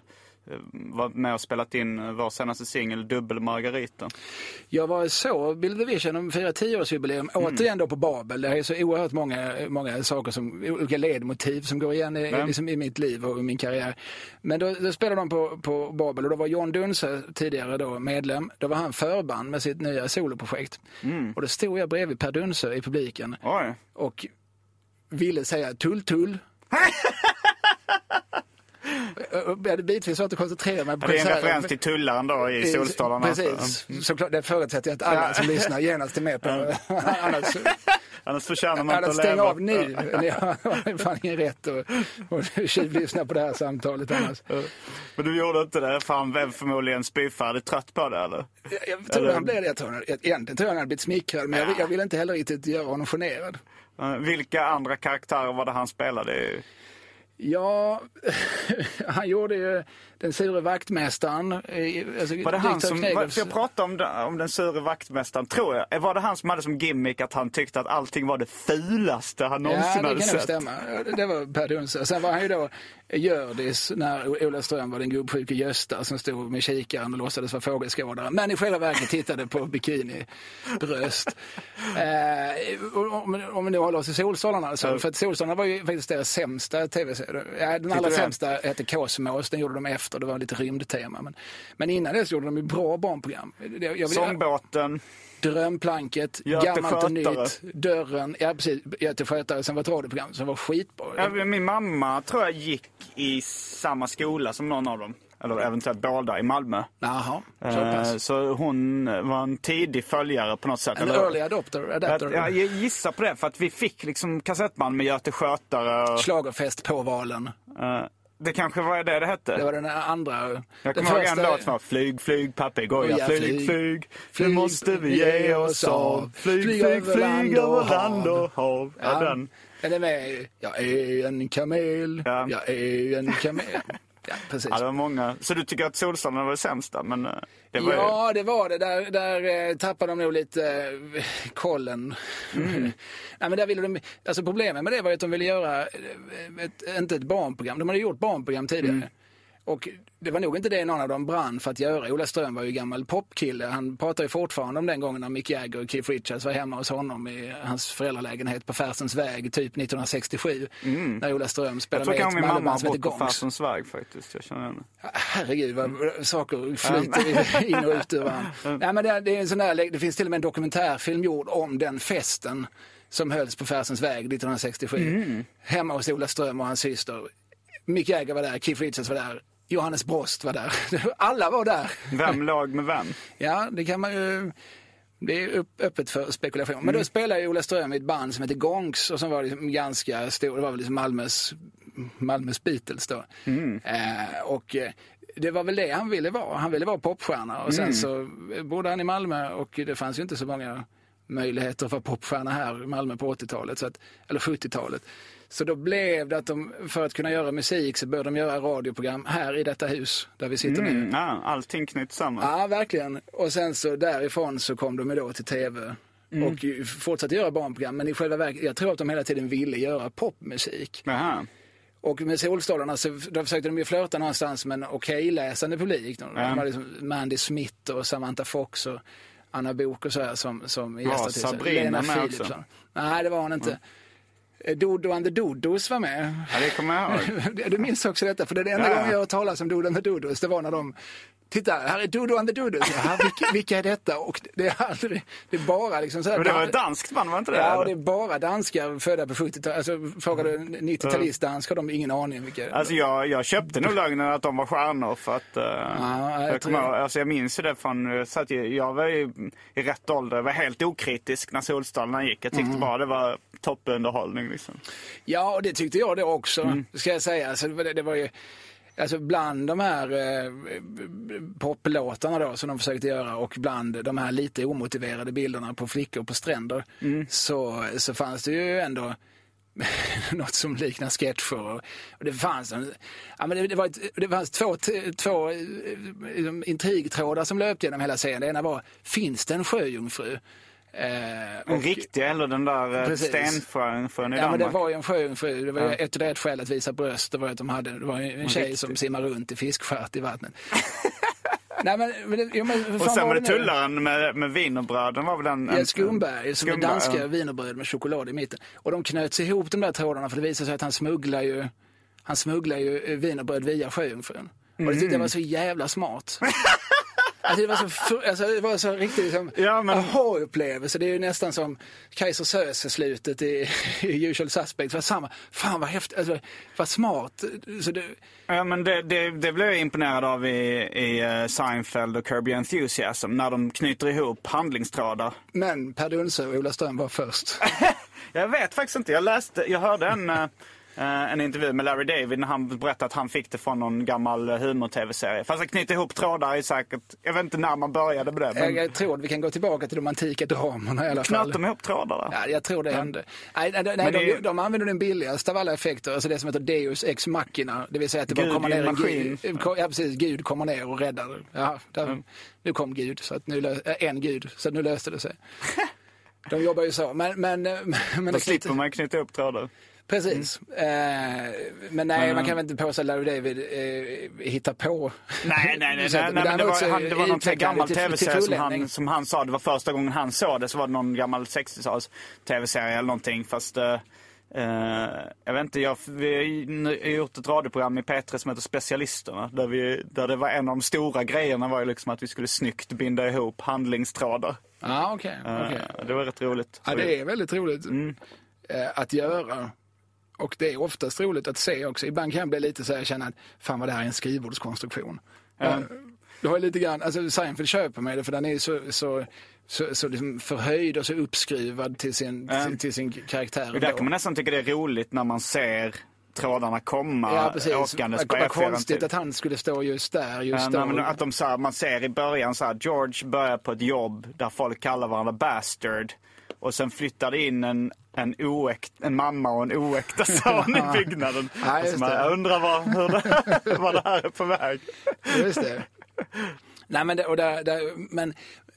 varit med och spelat in eh, vår senaste singel Dubbel Margarita. Jag var så Billy the Vision, de firar tioårsjubileum, återigen då på Babel. Det är så oerhört många, många saker, som, olika ledmotiv som går igen i, liksom i mitt liv och i min karriär. Men då, då spelade de på, på Babel och då var John Dunse tidigare då medlem. Då var han förband med sitt nya soloprojekt. Och då stod jag bredvid Per Dunse i publiken Oj. och ville säga tull-tull. Jag hade bitvis svårt att koncentrera mig på Det är en konserten. referens till tullaren då i Solstolarna. Precis, såklart. Det förutsätter jag att alla som lyssnar genast är med på. Annars, Annars förtjänar man inte att leva. av nu. Ni har fan ingen rätt att tjuvlyssna på det här samtalet annars. Men du gjorde inte det, för han blev förmodligen spyfärdigt trött på det eller? Jag, jag tror han blev det. Jag tror, egentligen tror jag han hade blivit smickrad, men jag, jag vill inte heller riktigt göra honom generad. Eh, Vilka andra karaktärer var det han spelade i? Ja, han gjorde ju den sure vaktmästaren. i- Alltså, Var det han som, var, för jag pratade om, den- om den sure vaktmästaren, tror jag. Var det han som hade som gimmick att han tyckte att allting var det fulaste han Ja, någonsin det hade kan nog sett? stämma. Ja, Det var Per Dunse. Sen var han ju då Hjördis när Ola Ström var den gubbsjuke Gösta som stod med kikaren och låtsades vara fågelskådare. Men i själva verket tittade på bikinibröst. eh, om, om vi nu håller oss i Solstolarna alltså. För att Solstolarna var ju faktiskt deras sämsta tv-serie. Ja, den allra det? sämsta hette Kosmos. Den gjorde de efter. Det var lite rymdtema. Men, men innan dess gjorde de ju bra barnprogram. Jag, Sångbåten. Drömplanket, Göte Gammalt och nytt, Dörren, ja precis, Göte Skötare som var ett radioprogram som var skitbra. Ja, min mamma tror jag gick i samma skola som någon av dem. Eller eventuellt båda i Malmö. Jaha, så Eh, pass. Så hon var en tidig följare på något sätt. En eller- early adopter, adapter. Jag, jag gissar på det, för att vi fick liksom kassettband med Göte Skötare. Och, Schlagerfest på valen. eh, det kanske var det det hette. Det var den andra. Jag kommer ihåg en låt som var Flyg, flyg, papegoja, ja, flyg, flyg. flyg, Nu måste vi ge oss av. Flyg, flyg, flyg, över land och hav. Ja, den. Är med. Jag är en kamel. Ja. Jag är en kamel. Ja, precis. Ja, det var många. Så du tycker att Solstolarna var det sämsta? Men eh, det var ju... Ja, det var det. Där, där eh, tappade de nog lite eh, kollen. Mm. Nej, men där ville de, alltså problemet med det var ju att de ville göra, ett, inte ett barnprogram, de hade gjort barnprogram tidigare. Mm. Och det var nog inte det någon av dem brann för att göra. Ola Ström var ju gammal popkille. Han pratar ju fortfarande om den gången när Mick Jagger och Keith Richards var hemma hos honom i hans föräldralägenhet på Färsens väg, typ 1967. När Ola Ström Mm. Jag spelade tror med i ett kanske min mamma har som bott på faktiskt. Jag känner henne. Herregud vad saker flyter in och ut ur varandra. Nej, men det, det, är en sån där, det finns till och med en dokumentärfilm gjord om den festen som hölls på Färsens väg 1967. Hemma hos Ola Ström och hans syster. Mick Jagger var där, Keith Richards var där, Johannes Brost var där. Alla var där. Vem lag med vem? Ja, det kan man ju... Det är öppet för spekulation. Men då spelade ju Ola Ström i ett band som heter Gongs och som var liksom ganska stor. Det var väl liksom Malmös, Malmös Beatles då. Eh, och eh, det var väl det han ville vara. Han ville vara popstjärna och sen så bodde han i Malmö och det fanns ju inte så många möjligheter vara popstjärna här i Malmö på 80-talet, så att, eller 70-talet. Så då blev det att de, för att kunna göra musik så började de göra radioprogram här i detta hus där vi sitter nu. Mm, ja, allting knyts samman. Ja, verkligen. Och sen så därifrån så kom de då till tv och ju fortsatte göra barnprogram. Men i själva verket, jag tror att de hela tiden ville göra popmusik. Jaha. Och med Solstolarna så då försökte de ju flörta någonstans med en okej-läsande publik. De Ja. hade liksom Mandy Smith och Samantha Fox och Anna Bok och så här som, som gästartister. Sabrina Lena med Philipsson. också? Nej, det var hon inte. Eh, Dodo and the Dodos var med. Ja, det kommer jag ihåg. Du minns också detta, för det är det enda Ja. gången jag har talas om Dodo and the Dodos. Det var när de Titta, här är Dodo and the Dodos. Jaha, vilka, vilka är detta? Och det är aldrig, det är bara liksom så här. Men det var ett danskt band, var inte det? Ja, och eller? det är bara danskar födda på 70-talet. Alltså, frågar du 90-talist dansk har de ingen aning vilka. Alltså jag, jag köpte nog lögnen att de var stjärnor för att... eh, jag jag, tror- ihåg- alltså jag minns ju det från... Så att jag, var ju i rätt ålder. Jag var helt okritisk när Solstolarna gick. Jag tyckte Mm. bara det var toppunderhållning liksom. Ja, och det tyckte jag det också, Mm. ska jag säga. Alltså, det, det var ju, alltså bland de här eh, poplåtarna då som de försökte göra och bland de här lite omotiverade bilderna på flickor på stränder Mm. så, så fanns det ju ändå något som liknar sketcher. Och, det fanns, en, ja, men det, var ett, det fanns två, två eh, liksom, intrigtrådar som löpte genom hela serien. Det ena var, finns det en sjöjungfru? Eh, Den och- riktiga eller den där eh, sjön i Ja, men Danmark? det var ju en sjöjungfru. Det var Ja. ett, ett skäl att visa bröst. Det var att de hade, det var en tjej riktig. som simmar runt i fiskstjärt i vattnet. Nej, men, jo, men Och sen var det tullaren med, med wienerbröden var väl en... Ja, en Skumberg, som är danska ja. wienerbröd med choklad i mitten. Och de knöts ihop de där trådarna för det visade sig att han smugglar ju, han smugglar ju eh, wienerbröd via sjöjungfrun. Och det tyckte jag var så jävla smart. Alltså det var så, alltså det var så riktigt liksom, Ja, men- aha-upplevelse. Det är ju nästan som Kaiser Söze-slutet i, i Usual Suspects. Det var samma. Fan vad häftigt, alltså, vad smart. Så det, Ja, men det, det, det blev jag imponerad av i, i eh, Seinfeld och Kirby Enthusiasm när de knyter ihop handlingstrådar. men Per Dunse och Ola Ström var först. Jag vet faktiskt inte. Jag läste, jag hörde en, eh, en intervju med Larry David när han berättade att han fick det från någon gammal eh, humor-tv-serie. Fast att knyta ihop trådar är säkert, jag vet inte när man började med det. Jag, Men jag tror att vi kan gå tillbaka till de antika dramerna i alla fall. knöt de ihop trådarna? Ja, jag tror det hände. Nej, nej, nej, de, är- de använder den billigaste av alla effekter, alltså det som heter Deus ex machina. Det vill säga att det bara kommer ner en maskin. gud. Ja, precis. Gud kommer ner och räddar. Ja, där, Nu kom Gud, så att nu, lö- en Gud, så nu löste det sig. De jobbar ju så. Men, men, eh, men Då slipper man knyta ihop trådar. Precis. Eh, men nej, man kan väl inte påstå att Larry David eh, hittar på. Nej, nej, nej. Nej, nej men det var, han, det var någon gammal tv-serie som han, som han sa, det var första gången han såg det, så var det någon gammal 60-tals tv-serie eller någonting. Fast eh, eh, jag vet inte, jag, vi har gjort ett radioprogram i P3 som heter Specialisterna. Där, vi, där det var en av de stora grejerna var ju liksom att vi skulle snyggt binda ihop handlingstrådar. Ja, okej. Eh, okej. Det var rätt roligt. Ja, det är väldigt roligt Mm. eh, att göra. Och det är oftast roligt att se också. Ibland kan jag bli lite så här, känna att fan vad det här är en skrivbordskonstruktion. Ja. Du har lite grann, alltså Seinfeld köper mig det för den är så, så, så, så liksom förhöjd och så uppskruvad till sin, till, till sin karaktär. Och där kan man nästan tycka det är roligt när man ser trådarna komma Ja, precis. åkandes på Vad F4. konstigt att han skulle stå just där, just Ja, då. att de så här, man ser i början så här, George börjar på ett jobb där folk kallar varandra bastard. Och sen flyttar det in en, en, oäkt, en mamma och en oäkta son i byggnaden. Ja, och just så man, det. jag undrar var, hur det, var det här är på väg. Just det. Nej, men det, och där, där, men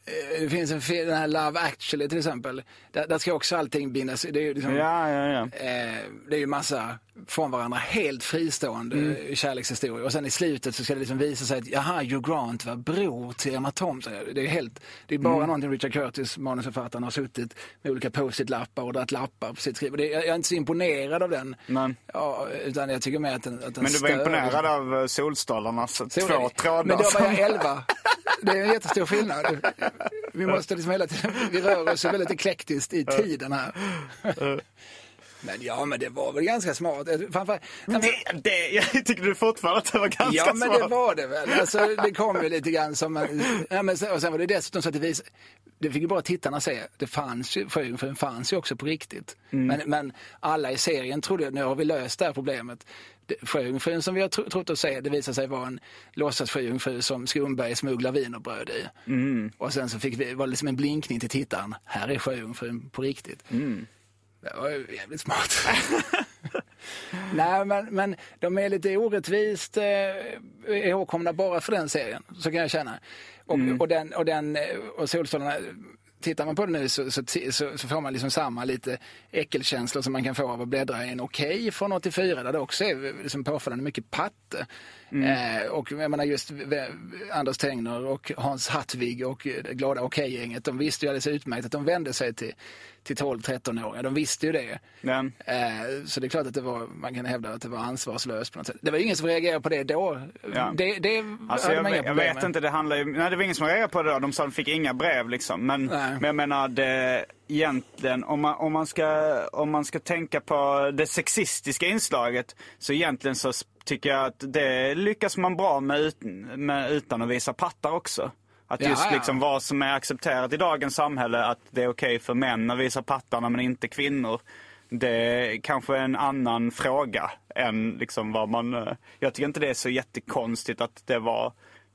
eh, det finns en film, den här Love actually till exempel. Där, där ska också allting bindas. Det är ju liksom, Ja, ja, ja. eh, det är ju massa från varandra helt fristående Mm. kärlekshistorier. Och sen i slutet så ska det liksom visa sig att jaha, Hugh Grant var bror till Emma Thompson. Det är, helt, det är bara Mm. någonting Richard Curtis, manusförfattaren, har suttit med olika post-it-lappar och dragit lappar på sitt skriv. Och det, jag är inte så imponerad av den. Men, Ja, utan jag tycker mer att den, att den men du var stör. imponerad av eh, Solstolarnas Så- två trådar. Men då var jag 11. Det är en jättestor skillnad. Vi måste liksom hela tiden, vi rör oss väldigt eklektiskt i tiden här. Men ja, men det var väl ganska smart. Framför, det, det, jag tycker du fortfarande att det var ganska ja, men smart. det var det väl. Alltså, det kom ju lite grann som en, ja, men, sen- och sen var det dessutom så att det vis, det fick ju bara tittarna se. Det fanns ju, Sjöjungfrun fanns ju också på riktigt. Mm. Men, men alla i serien trodde att nu har vi löst det här problemet. Sjöjungfrun som vi har tro, trott att se, det visade sig vara en låtsas sjöjungfru som Skumberg smugglar wienerbröd i. Mm. Och sen så fick vi, var det liksom en blinkning till tittaren. Här är sjöjungfrun på riktigt. Mm. Det var jävligt smart. Nej, men, men de är lite orättvist eh, ihågkomna bara för den serien, så kan jag känna. Och, och, den, och, den, eh, och Solstolarna, tittar man på det nu så, så, så, så får man liksom samma lite äckelkänslor som man kan få av att bläddra i en Okej från 84 där det också är liksom påfallande mycket patte. Eh, och jag menar just Anders Tengner och Hans Hattvig och eh, det glada Okej-gänget, de visste ju alldeles utmärkt att de vände sig till, till 12-13-åringar. De visste ju det. Men, Eh, så det är klart att det var, man kan hävda att det var ansvarslöst på något sätt. Det var ingen som reagerade på det då. Ja. Det, det Alltså jag, jag problem vet med. inte, det handlar ju, nej det var ingen som reagerade på det då. De sa de fick inga brev liksom. Men, Nej. men jag menar det, egentligen, om man, om, man ska, om man ska tänka på det sexistiska inslaget så egentligen så tycker jag att det lyckas man bra med, ut, med utan att visa pattar också. Att Ja, just ja. liksom vad som är accepterat i dagens samhälle, att det är okej för män att visa pattarna men inte kvinnor. Det är kanske en annan fråga än liksom vad man... eh, Jag tycker inte det är så jättekonstigt att det var...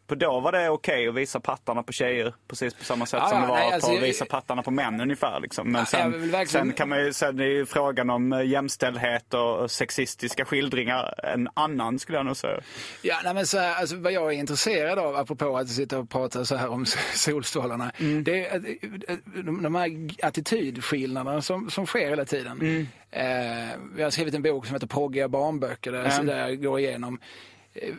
På då var det okej att visa pattarna på tjejer precis på samma sätt Ja, som det var nej, på alltså, att jag- visa pattarna på män ungefär. Liksom. Men Ja, jag sen, verkligen- sen, kan man ju, sen är ju frågan om eh, jämställdhet och sexistiska skildringar en annan skulle jag nog säga. Ja, nej, men så här, alltså, vad jag är intresserad av, apropå att sitta och prata så här om solstrålarna, Mm. det är att, eh, de, här attitydskillnaderna som, som sker hela tiden. Mm. Eh, vi har skrivit en bok som heter Pågiga barnböcker där, Ja. där jag går igenom eh,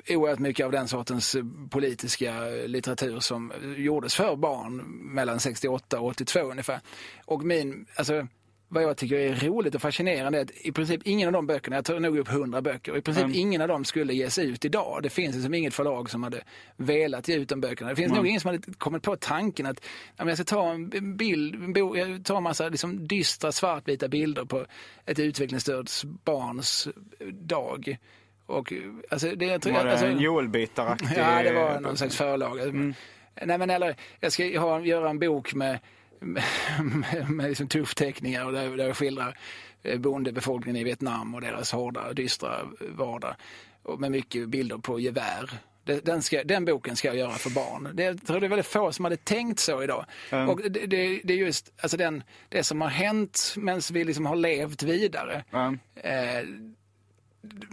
oerhört mycket av den sortens eh, politiska litteratur som gjordes för barn mellan 68 och 82 ungefär. Och min, alltså, vad jag tycker är roligt och fascinerande är att i princip ingen av de böckerna, jag tar nog upp hundra böcker, och i princip Mm. ingen av dem skulle ges ut idag. Det finns liksom inget förlag som hade velat ge ut de böckerna. Det finns nog ingen som hade kommit på tanken att ja, jag ska ta en bild, jag tar en massa liksom dystra svartvita bilder på ett utvecklingsstört barns dag. Och, alltså, det, jag tror, Var det alltså, en Joel-bitaraktig? Ja, det var någon slags förlag. Mm. Nej, men eller, jag ska ha, göra en bok med, med, med, liksom tuffteckningar där, där jag skildrar eh, bondebefolkningen i Vietnam och deras hårda, dystra vardag. Och med mycket bilder på gevär. Den, ska, den boken ska jag göra för barn. Det, jag tror det är väldigt få som hade tänkt så idag. Mm. Och det, det, det är just alltså den, det som har hänt medan vi liksom har levt vidare. Ja. Eh,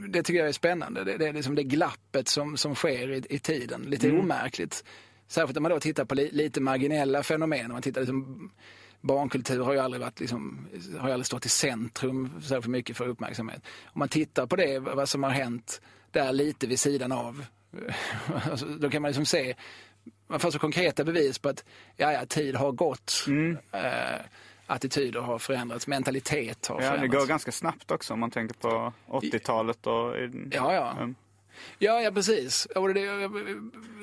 det tycker jag är spännande. Det, det är liksom det glappet som, som sker i, i tiden. Lite omärkligt. Särskilt om man då tittar på li, lite marginella fenomen. Om Man tittar liksom, barnkultur har ju aldrig varit liksom, har aldrig stått i centrum så för mycket för uppmärksamhet. Om man tittar på det, vad som har hänt där lite vid sidan av. alltså, då kan man liksom se, man får så konkreta bevis på att ja, ja, tid har gått. Eh, attityder har förändrats, mentalitet har Ja, det förändrats. går ganska snabbt också om man tänker på 80-talet och... Ja, ja. Mm. Ja, ja precis. Det,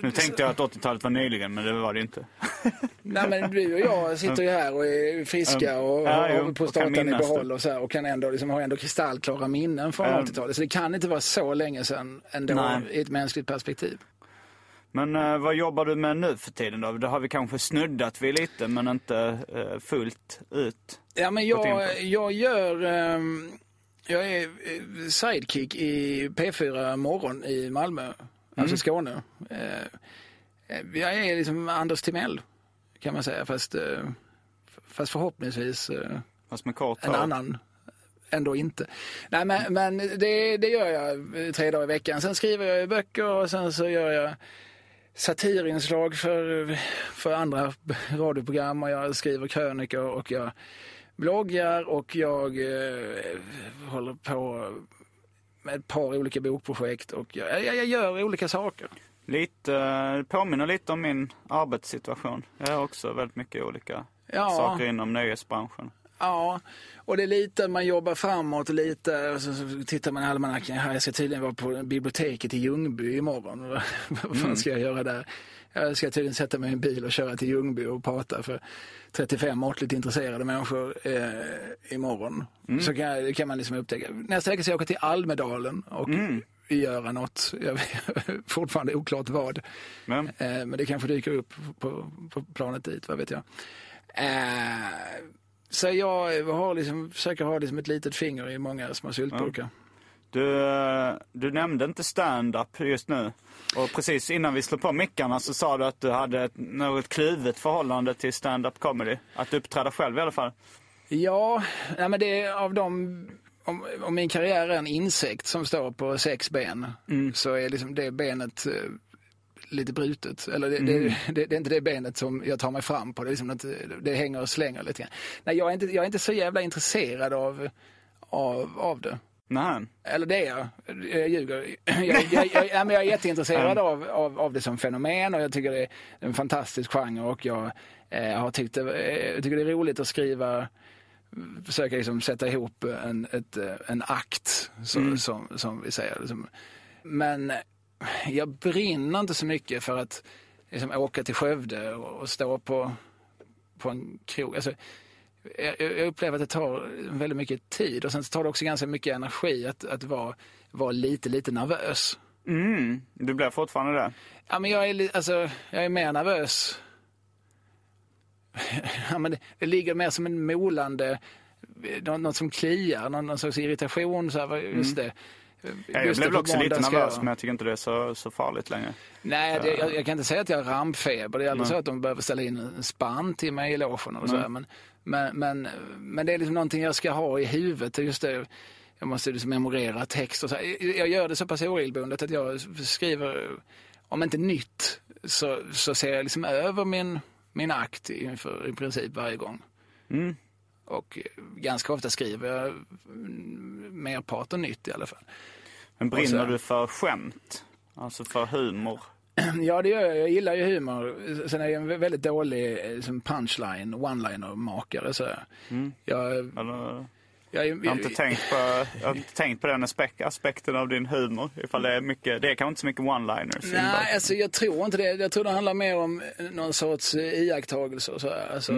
Nu tänkte jag att 80-talet var nyligen, men det var det inte. nej, men du och jag sitter ju här och är friska och Ja, har starten i behåll det. och, så här, och kan ändå, liksom, har ändå kristallklara minnen från Ja. 80-talet. Så det kan inte vara så länge sedan ändå Nej. i ett mänskligt perspektiv. Men eh, vad jobbar du med nu för tiden då? Det har vi kanske snuddat vid lite, men inte eh, fullt ut. Ja, men jag, jag gör... ehm, jag är eh, sidekick i P4 Morgon i Malmö, Mm. alltså Skåne. Eh, eh, Jag är liksom Anders Timell, kan man säga, fast, eh, fast förhoppningsvis eh, Fast med kort en annan ändå inte. Nej, men, men det, det gör jag eh, tre dagar i veckan. Sen skriver jag böcker och sen så gör jag satirinslag för, för andra radioprogram och jag skriver krönikor och jag bloggar och jag eh, håller på med ett par olika bokprojekt och jag, jag, jag gör olika saker. Lite, eh, påminner lite om min arbetssituation. Jag har också väldigt mycket olika Ja. saker inom nöjesbranschen. Ja, och det är lite man jobbar framåt och lite och så, så tittar man i almanackan. Här, jag ska tydligen vara på biblioteket i Ljungby imorgon. Vad fan ska jag göra där? Jag ska tydligen sätta mig i en bil och köra till Ljungby och prata för 35 måttligt intresserade människor eh, imorgon. Så kan, kan man liksom upptäcka. Nästa vecka ska jag åka till Almedalen och göra något. Jag vet fortfarande oklart vad. Men, Eh, men det kanske dyker upp på, på planet dit, vad vet jag. Eh, så jag har liksom, försöker ha liksom ett litet finger i många små syltburkar. du, eh, du nämnde inte stand-up just nu. Och precis innan vi slog på mickarna så sa du att du hade ett något kluvet förhållande till stand-up comedy. Att uppträda själv i alla fall. Ja, nej, men det är av de... Om, om min karriär är en insekt som står på sex ben så är liksom det benet eh, lite brutet. Eller det, det, det, det är inte det benet som jag tar mig fram på. Det, är liksom inte, det hänger och slänger lite grann. Nej, jag är inte, jag är inte så jävla intresserad av, av, av det. Nej. Eller det är jag. Jag ljuger. Jag, jag, jag, jag, men jag är jätteintresserad av, av, av det som fenomen och jag tycker det är en fantastisk genre och jag eh, har tyckt det, eh, jag tycker det är roligt att skriva försöka liksom sätta ihop en, ett, eh, en akt, som, som, som vi säger. Liksom. Men jag brinner inte så mycket för att liksom, åka till Skövde och, och stå på, på en krog. Alltså, jag, jag upplever att det tar väldigt mycket tid och sen tar det också ganska mycket energi att, att vara, vara lite, lite nervös. Mm, du blir fortfarande det? Ja, men jag, är, alltså, jag är mer nervös. Ja, men det, det ligger mer som en molande, något, något som kliar, någon, någon slags irritation. Så här, just det. Ja, jag blev också lite nervös jag- men jag tycker inte det är så, så farligt längre. Nej, det, jag, jag kan inte säga att jag har rampfeber. Det är aldrig så att de behöver ställa in en spann till mig i logen. Och så här. Men, men, men, men det är liksom någonting jag ska ha i huvudet. Just det, jag måste liksom memorera text och så. här. Jag gör det så pass oregelbundet att jag skriver, om inte nytt, så, så ser jag liksom över min, min akt inför i princip varje gång. Mm. Och eh, ganska ofta skriver jag mm, merparten nytt i alla fall. Men Och så- brinner du för skämt? Alltså för humor? Ja, det gör jag. Jag gillar ju humor. Sen är jag en väldigt dålig eh, punchline, one-liner-makare. Så. Jag, Eller, jag, jag, har inte tänkt på, jag har inte tänkt på den aspek- aspekten av din humor. Ifall det är mycket, det är kanske inte så mycket one-liners. Nej, alltså, jag tror inte det. Jag tror det handlar mer om någon sorts eh, iakttagelse. och Så här. Alltså,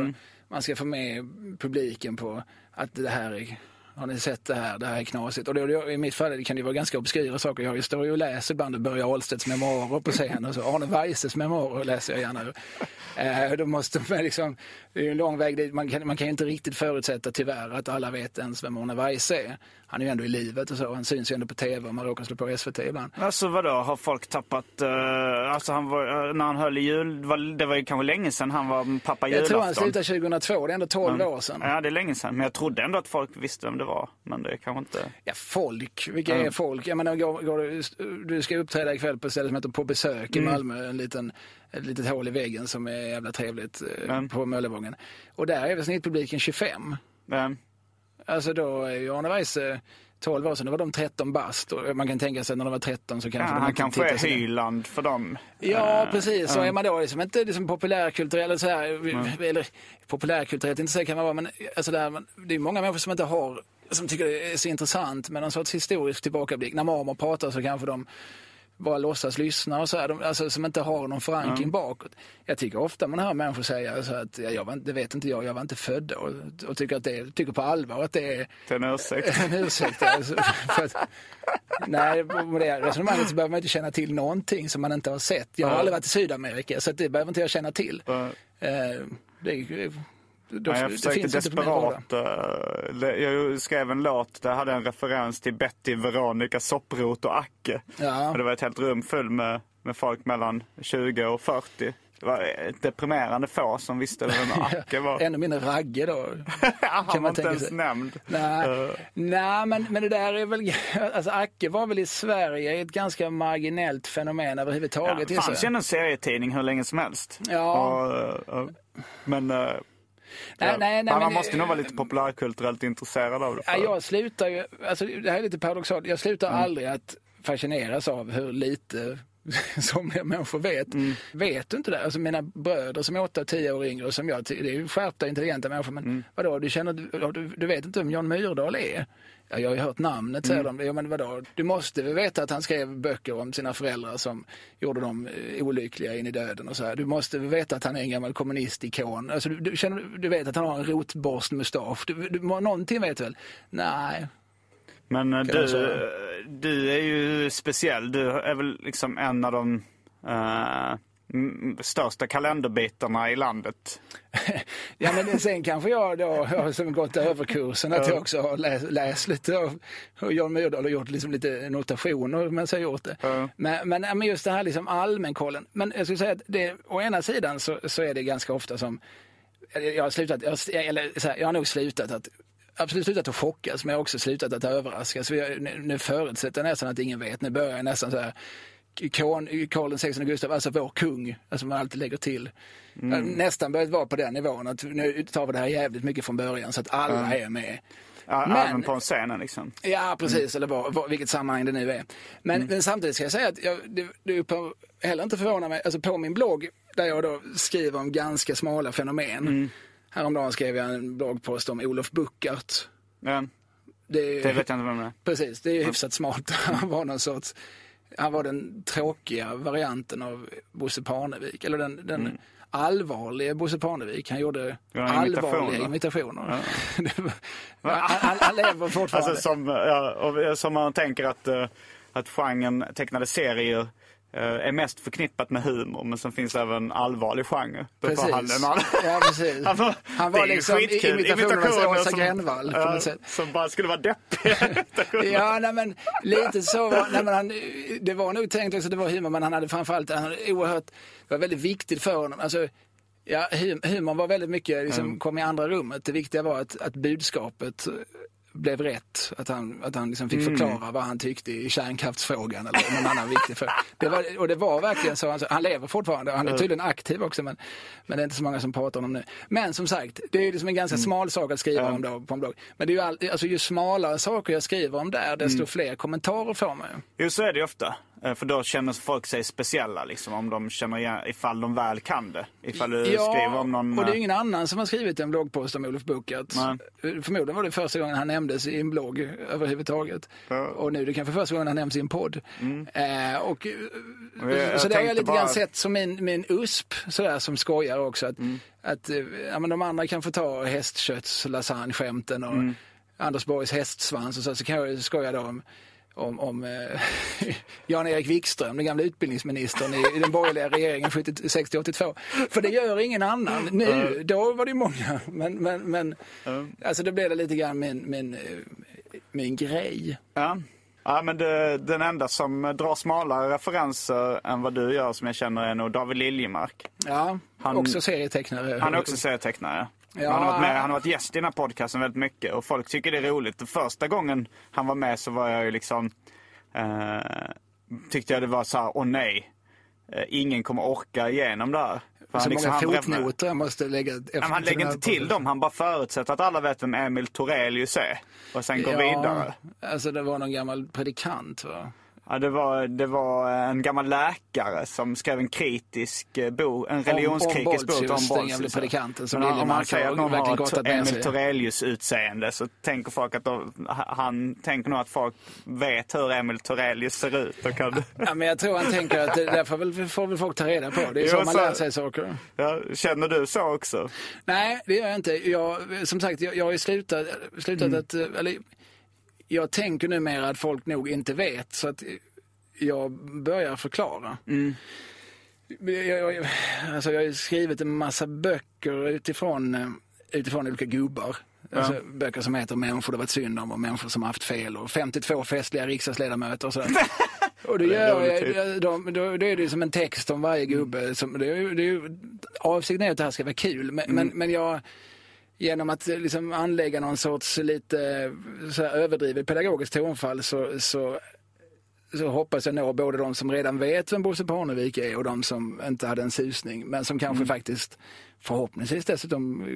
man ska få med publiken på att det här är har ni sett det här? Det här är knasigt. Och då, I mitt fall kan det vara ganska obskyra saker. Jag står ju och läser ibland Börje Ahlstedts memoarer på scen. Och så Arne Weises memoarer läser jag gärna ur. Eh, då måste man liksom, det är ju en lång väg dit. Man kan, man kan ju inte riktigt förutsätta tyvärr att alla vet ens vem Arne Weise är. Han är ju ändå i livet och så. Han syns ju ändå på tv och man råkar slå på SVT ibland. Alltså vadå, har folk tappat... Uh, alltså han var, uh, när han höll i jul, var, det var ju kanske länge sedan han var pappa Jag tror han julafton. slutade 2002, det är ändå 12 år sedan. Ja, det är länge sedan. Men jag trodde ändå att folk visste vem det var. Men det kanske inte... Ja, folk. Vilka är folk? Jag menar, går, går, du- ska uppträda ikväll på ett ställe som heter På besök i Malmö. En liten, ett litet hål i väggen som är jävla trevligt eh, Mm. på Möllevången. Och där är väl snittpubliken 25. Men, Alltså då är ju Arne Weise 12 år sedan, då var de 13 bast. Och man kan tänka sig när de var 13 så ja, kanske de han kanske är Hyland för dem. Ja, Eh, precis. Så ja. är man då liksom inte liksom populärkulturell eller så här, eller populärkulturellt, inte så kan man vara, men alltså där, det är många människor som inte har, som tycker det är så intressant med någon sorts historisk tillbakablick. När Marmor pratar så kanske de bara låtsas lyssna och så här, de, alltså som inte har någon förankring bakåt. Jag tycker ofta man hör människor säga så att, ja, jag var, det vet inte jag, jag var inte född. Och, och tycker, att det, tycker på allvar att det är en ursäkt. en ursäkt. Alltså, för att, nej, med det resonemanget så behöver man inte känna till någonting som man inte har sett. Jag har Ja. aldrig varit i Sydamerika så att det behöver inte jag känna till. Ja. Eh, det, Ja, jag det försökte desperat. eh, jag skrev en låt där jag hade en referens till Betty, Veronica, Sopprot och Acke. Ja. Och det var ett helt rum fullt med, med folk mellan 20 och 40. Det var ett deprimerande få som visste vem Acke var. Ännu mindre Ragge då. Han man var inte tänka ens sig. nämnd. Nej, Eh, nej men, men det där är väl, alltså Acke var väl i Sverige ett ganska marginellt fenomen Ja, överhuvudtaget. det gissar fanns ju en serietidning hur länge som helst. Ja. Och, eh, men eh, Nej, nej, nej, man men- måste nog vara lite populärkulturellt intresserad av det. För- jag slutar ju, alltså det här är lite paradoxalt, jag slutar aldrig att fascineras av hur lite somliga människor vet. Vet du inte det? Alltså mina bröder som är 8-10 år yngre som jag, det är ju skärpta intelligenta människor men vadå, du känner, du, du vet inte vem Jan Myrdal är? Ja, jag har ju hört namnet säger de. Ja, men vadå? Du måste väl veta att han skrev böcker om sina föräldrar som gjorde dem eh, olyckliga in i döden och så här. Du måste väl veta att han är en gammal kommunistikon. Alltså, du, du, känner, du vet att han har en rotborstmustasch. Du, du, någonting vet du väl? Nej, Men eh, Kan du. Du är ju speciell. Du är väl liksom en av de m- största kalenderbitarna i landet. Ja men sen kanske jag då som gått överkursen att jag också har läst, läst lite av Jan Myrdal och gjort liksom lite notationer medan jag har gjort det. Men, men, men just det här liksom allmänkollen. Men jag skulle säga att det, å ena sidan så, så är det ganska ofta som jag har slutat, jag, eller här, jag har nog slutat att Absolut slutat att chockas, men jag har också slutat att överraskas. Jag, nu, nu förutsätter jag nästan att ingen vet. Nu börjar jag nästan så här, Karl XVI Gustav, alltså vår kung, alltså man alltid lägger till. Har nästan börjat vara på den nivån att nu tar vi det här jävligt mycket från början så att alla är med. Ja, Men- Även på scenen liksom. Ja, precis, eller vad, vad, vilket sammanhang det nu är. Men, men samtidigt ska jag säga att jag, det, det på, heller inte förvånar mig, alltså på min blogg där jag då skriver om ganska smala fenomen. Häromdagen skrev jag en bloggpost om Olof Buckart. Men, Det, är- det vet jag inte vem det är. Precis, det är ju hyfsat smart. Han var någon sorts, han var den tråkiga varianten av Bosse Parnevik. Eller den, den allvarliga Bosse Parnevik. Han gjorde Ja, allvarliga imitationer. var- han, han, lever fortfarande. Alltså som, ja, som man tänker att, uh, att genren tecknade serier eh, är mest förknippat med humor men sen finns även allvarlig genre. Precis. All... Ja, precis. Han, får- Han var liksom skitkul. imitationernas Imitationer Åsa som- på sätt. Som bara skulle vara imitationer. Ja, nej, men lite så. var- Nej, men han, det var nog tänkt också att det var humor, men han hade framförallt, han hade oerhört, det var väldigt viktigt för honom. Alltså, ja, hum, humorn var väldigt mycket, liksom, kom i andra rummet. Det viktiga var att, att budskapet eh, blev rätt. Att han, att han liksom fick förklara vad han tyckte i kärnkraftsfrågan eller någon annan viktig fråga. Det var, och det var verkligen så. Alltså, han lever fortfarande och han är tydligen aktiv också men, men det är inte så många som pratar om honom nu. Men som sagt, det är liksom en ganska smal sak att skriva om då på en blogg. Men det är ju all, alltså, ju smalare saker jag skriver om där desto fler kommentarer får man ju. Jo, så är det ju ofta. Eh, För då känner folk sig speciella liksom, om de känner igen, ifall de väl kan det. Ifall du skriver om någon... och det är eh, ingen annan som har skrivit en bloggpost om Olof Buckert. Förmodligen var det första gången han nämndes i en blogg överhuvudtaget. Och nu är det kanske första gången han nämns i en podd. Eh, och, eh, Och jag- jag så det har jag lite bara- grann sett som min, min USP sådär, som skojar också. Att, Mm. att ja, men de andra kan få ta hästkötts lasagne-skämten och Mm. Anders Borgs hästsvans och så, så kan jag skoja då om om, om eh, Jan-Erik Wikström, den gamla utbildningsministern i, i den borgerliga regeringen 60-82. För det gör ingen annan. Nu, då var det många. Men, men, men alltså då blev det lite grann min, min, eh, min grej. Ja. Ja, men det, den enda som drar smalare referenser än vad du gör som jag känner är nog David Liljemark. Ja, Han- också serietecknare. Han är också serietecknare. Ja. Han, har varit med, han har varit gäst i den här podcasten väldigt mycket och folk tycker det är roligt. Första gången han var med så var jag ju liksom... Eh, tyckte jag det var så här, åh nej. Eh, ingen kommer orka igenom det här. För Så liksom- många han- fotnoter jag måste lägga efter. Ja, han lägger inte till dem, han bara förutsätter att alla vet vem Emil Torelius är. Och sen går vidare. Alltså det var någon gammal predikant va? Ja, det, var, det var en gammal läkare som skrev en kritisk eh, bok, en religionskritisk bok om den predikanten som Men om man säger att någon har Emil sig i. Torelius utseende så tänker folk att de, han tänker nog att folk vet hur Emil Torelius ser ut. Och kan, Ja, men jag tror han tänker att det där får väl, får väl folk ta reda på. Det är Jo, så man så- lär sig saker. ja, känner du så också? Nej, det gör jag inte. Jag, som sagt, jag, jag har ju slutat, slutat Mm. att... Eller, jag tänker numera att folk nog inte vet. Så att jag börjar förklara. Mm. Jag, jag, alltså jag har skrivit en massa böcker utifrån, eh, utifrån olika gubbar. Alltså, böcker som heter Människor det varit synd om och Människor som haft fel och 52 festliga riksdagsledamöter och sådär. Och då, gör roligt jag, då, då, då är det som en text om varje gubbe. Som, det det avsikten är att det här ska vara kul, men, men, men jag genom att eh, liksom anlägga någon sorts lite så här överdrivet pedagogiskt tonfall så, så, så hoppas jag nå både de som redan vet vem Bosse Parnevik är och de som inte hade en susning, men som kanske faktiskt förhoppningsvis dessutom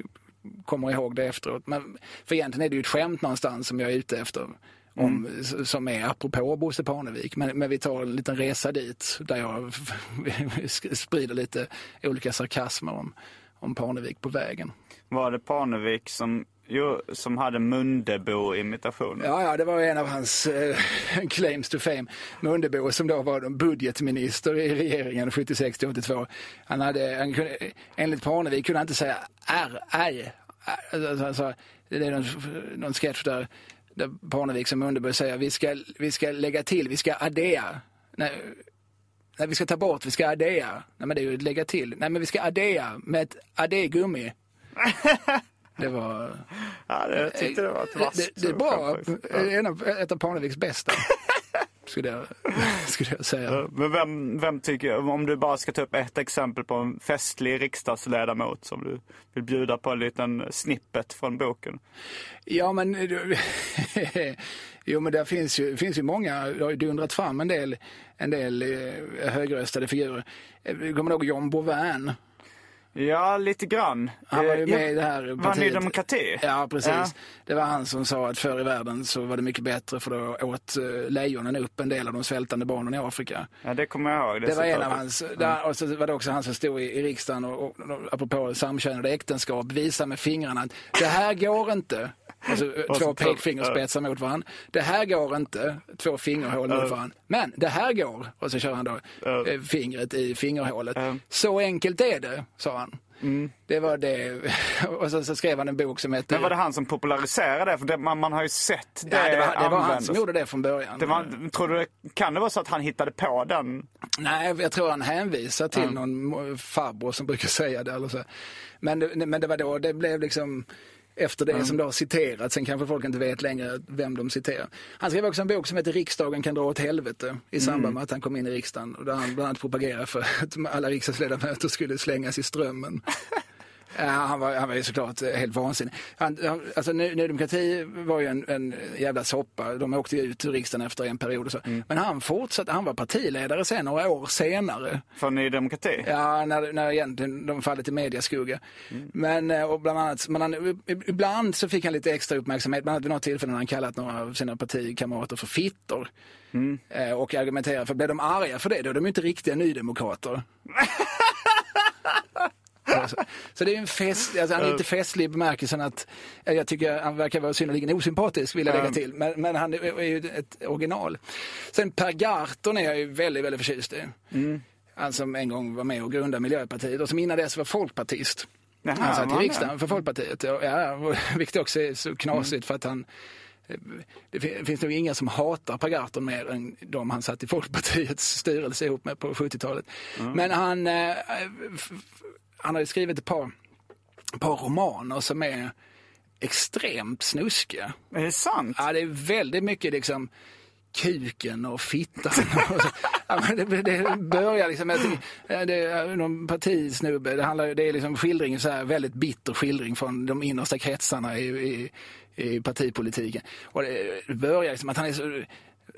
kommer ihåg det efteråt. Men, för egentligen är det ju ett skämt någonstans som jag är ute efter. Om, s- Som är apropå Bosse Parnevik. Men, men vi tar en liten resa dit där jag sprider lite olika sarkasmer om, om Parnevik på vägen. Var det Parnevik som, jo, som hade Mundebo-imitationen. Ja, ja, det var en av hans eh, claims to fame. Mundebo som då var budgetminister i regeringen 76 till 82. Han hade, han kunde, enligt Parnevik kunde han inte säga R, R. Alltså, alltså, det är någon, någon sketch där, där Parnevik som Mundebo säger vi ska, vi ska lägga till, vi ska addera. Nej, nej, vi ska ta bort, vi ska addera. Nej, men det är ju att lägga till. Nej, men vi ska addera med ett addegummi. Det var... Ja, det, jag tyckte det var ett vasst Det, det. Ja. En av, ett av Parneviks bästa. skulle, jag, skulle jag säga. Men vem, vem tycker, om du bara ska ta upp ett exempel på en festlig riksdagsledamot som du vill bjuda på en liten snippet från boken. Ja, men... jo, men där finns ju, finns ju många. Det har ju dundrat fram en del, en del eh, högröstade figurer. Eh, Kommer du ihåg John Bouvin? Ja, lite grann. Han var ju Eh, med i det här Var Ny partiet. Demokrati? Ja, precis. Ja. Det var han som sa att förr i världen så var det mycket bättre för då åt eh, lejonen upp en del av de svältande barnen i Afrika. Ja, det kommer jag ihåg. Det var en av hans, där, och så var det också han som stod i, i riksdagen och, och, och apropå samkönade äktenskap visar med fingrarna att det här går inte. Alltså, två pekfingerspetsar mot varandra. Det här går inte. Två fingerhål mot varandra. Men det här går. Och så kör han då eh, fingret i fingerhålet. Så enkelt är det, sa han. Det var det. Och så, så skrev han en bok som hette... Men var det han som populariserade det? För det, man, man har ju sett det, Nej, det var, det var han som gjorde det från början. Det var, tror du, kan det vara så att han hittade på den? Nej, jag tror han hänvisar till någon mo- farbror som brukar säga det. Eller så. Men, men det var då det blev liksom efter det som då har citerats. Sen kanske folk inte vet längre vem de citerar. Han skrev också en bok som heter Riksdagen kan dra åt helvete i samband med att han kom in i riksdagen. Och där han bland annat propagerar för att alla riksdagsledamöter skulle slängas i strömmen. Ja, han, var, han var ju såklart eh, helt vansinnig. Han, han- alltså, Ny, Ny Demokrati var ju en, en jävla soppa. De åkte ju ut ur riksdagen efter en period och så. Men han fortsatte, han var partiledare sen några år senare. För Ny Demokrati? Ja, när, när egentligen de fallit i mediaskugga. Men, eh, och bland annat, men han, ibland så fick han lite extra uppmärksamhet. Bland annat vid något tillfälle när han kallat några av sina partikamrater för fittor. Eh, Och argumenterar för, blev de arga för det då är de ju inte riktiga nydemokrater. Så, så det är en fest, alltså han är inte festlig i bemärkelsen att, eh, jag tycker han verkar vara synnerligen osympatisk vill jag lägga till, men, men han är, är ju ett original. Sen Per Gahrton är jag ju väldigt, väldigt förtjust i. Han som en gång var med och grundade Miljöpartiet. Och som innan dess var folkpartist. Jaha, han satt i riksdagen för Folkpartiet, ja, vilket också är så knasigt för att han det fin- finns nog inga som hatar Per Gahrton mer än de han satt i Folkpartiets styrelse ihop med på 70-talet. Men han, eh, han har skrivit ett par, ett par romaner som är extremt snuskiga. Är det sant? Ja, det är väldigt mycket liksom kuken och fittan. Och ja, det, det börjar liksom med det någon partisnubbe. Det, handlar, det är liksom skildring, så här, väldigt bitter skildring från de innersta kretsarna i, i, i partipolitiken. Och det börjar liksom att han är så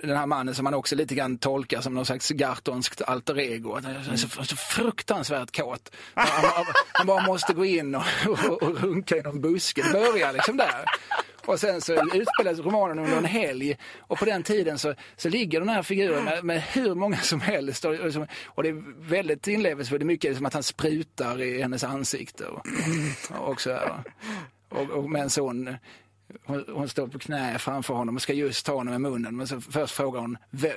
den här mannen som man också lite grann tolkar som någon slags gartonskt alter ego. Han är så, så fruktansvärt kåt. Han, han, han bara måste gå in och, och, och runka i någon buske. Det börjar liksom där. Och sen så utspelas romanen under en helg och på den tiden så, så ligger den här figuren med, med hur många som helst och, och, och det är väldigt inlevelsefullt. Det är mycket som att han sprutar i hennes ansikte och, och så här. Och, och medan hon, hon, hon står på knä framför honom och ska just ta honom i munnen men så först frågar hon "Vä-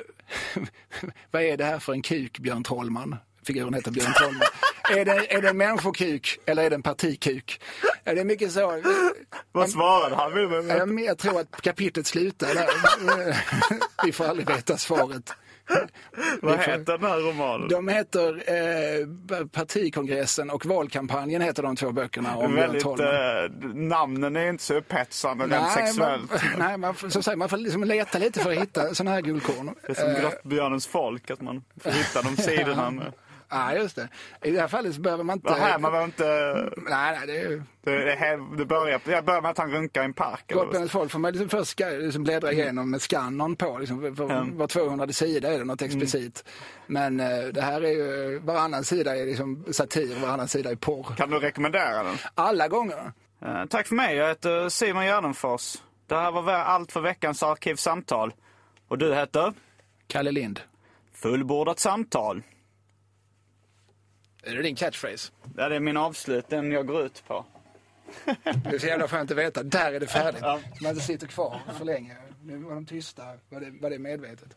vad är det här för en kuk Björn Trollman? Figuren heter Björn Trollman. är, det, är det en människokuk eller är det en partikuk? Ja, det är mycket så. Vad svarade han? Jag, jag tror att kapitlet slutar där. Vi får aldrig veta svaret. Vad heter den här romanen? De heter eh, Partikongressen och Valkampanjen heter de två böckerna om Väldigt, eh, namnen är inte så upphetsande rent sexuellt. Man, nej, man som sagt, man får liksom leta lite för att hitta sådana här guldkorn. Det är som Eh, Grottbjörnens folk, att man får hitta de sidorna. Med. Ja, just det. I det här fallet så behöver man inte... Vad här, man behöver inte... Nej, nej, det är Det, det, här- det börjar, jag börjar med att han runkar i en park. Grottbjörnens folk får man liksom först liksom bläddra igenom med skannern på. Liksom, för, Mm. var 200 sida är det något explicit. Men eh, det här är ju, varannan sida är liksom satir, varannan sida är porr. Kan du rekommendera den? Alla gånger. Eh, tack för mig, jag heter Simon Gärdenfors. Det här var allt för veckans Arkivsamtal. Och du heter? Kalle Lind. Fullbordat samtal. Är det din catchphrase? Ja, det är min avslut, den jag går ut på. Det är så jävla skönt att veta. Där är det färdigt. Ja. Så man inte sitter kvar för länge. Nu var de tysta. Var det, var det medvetet?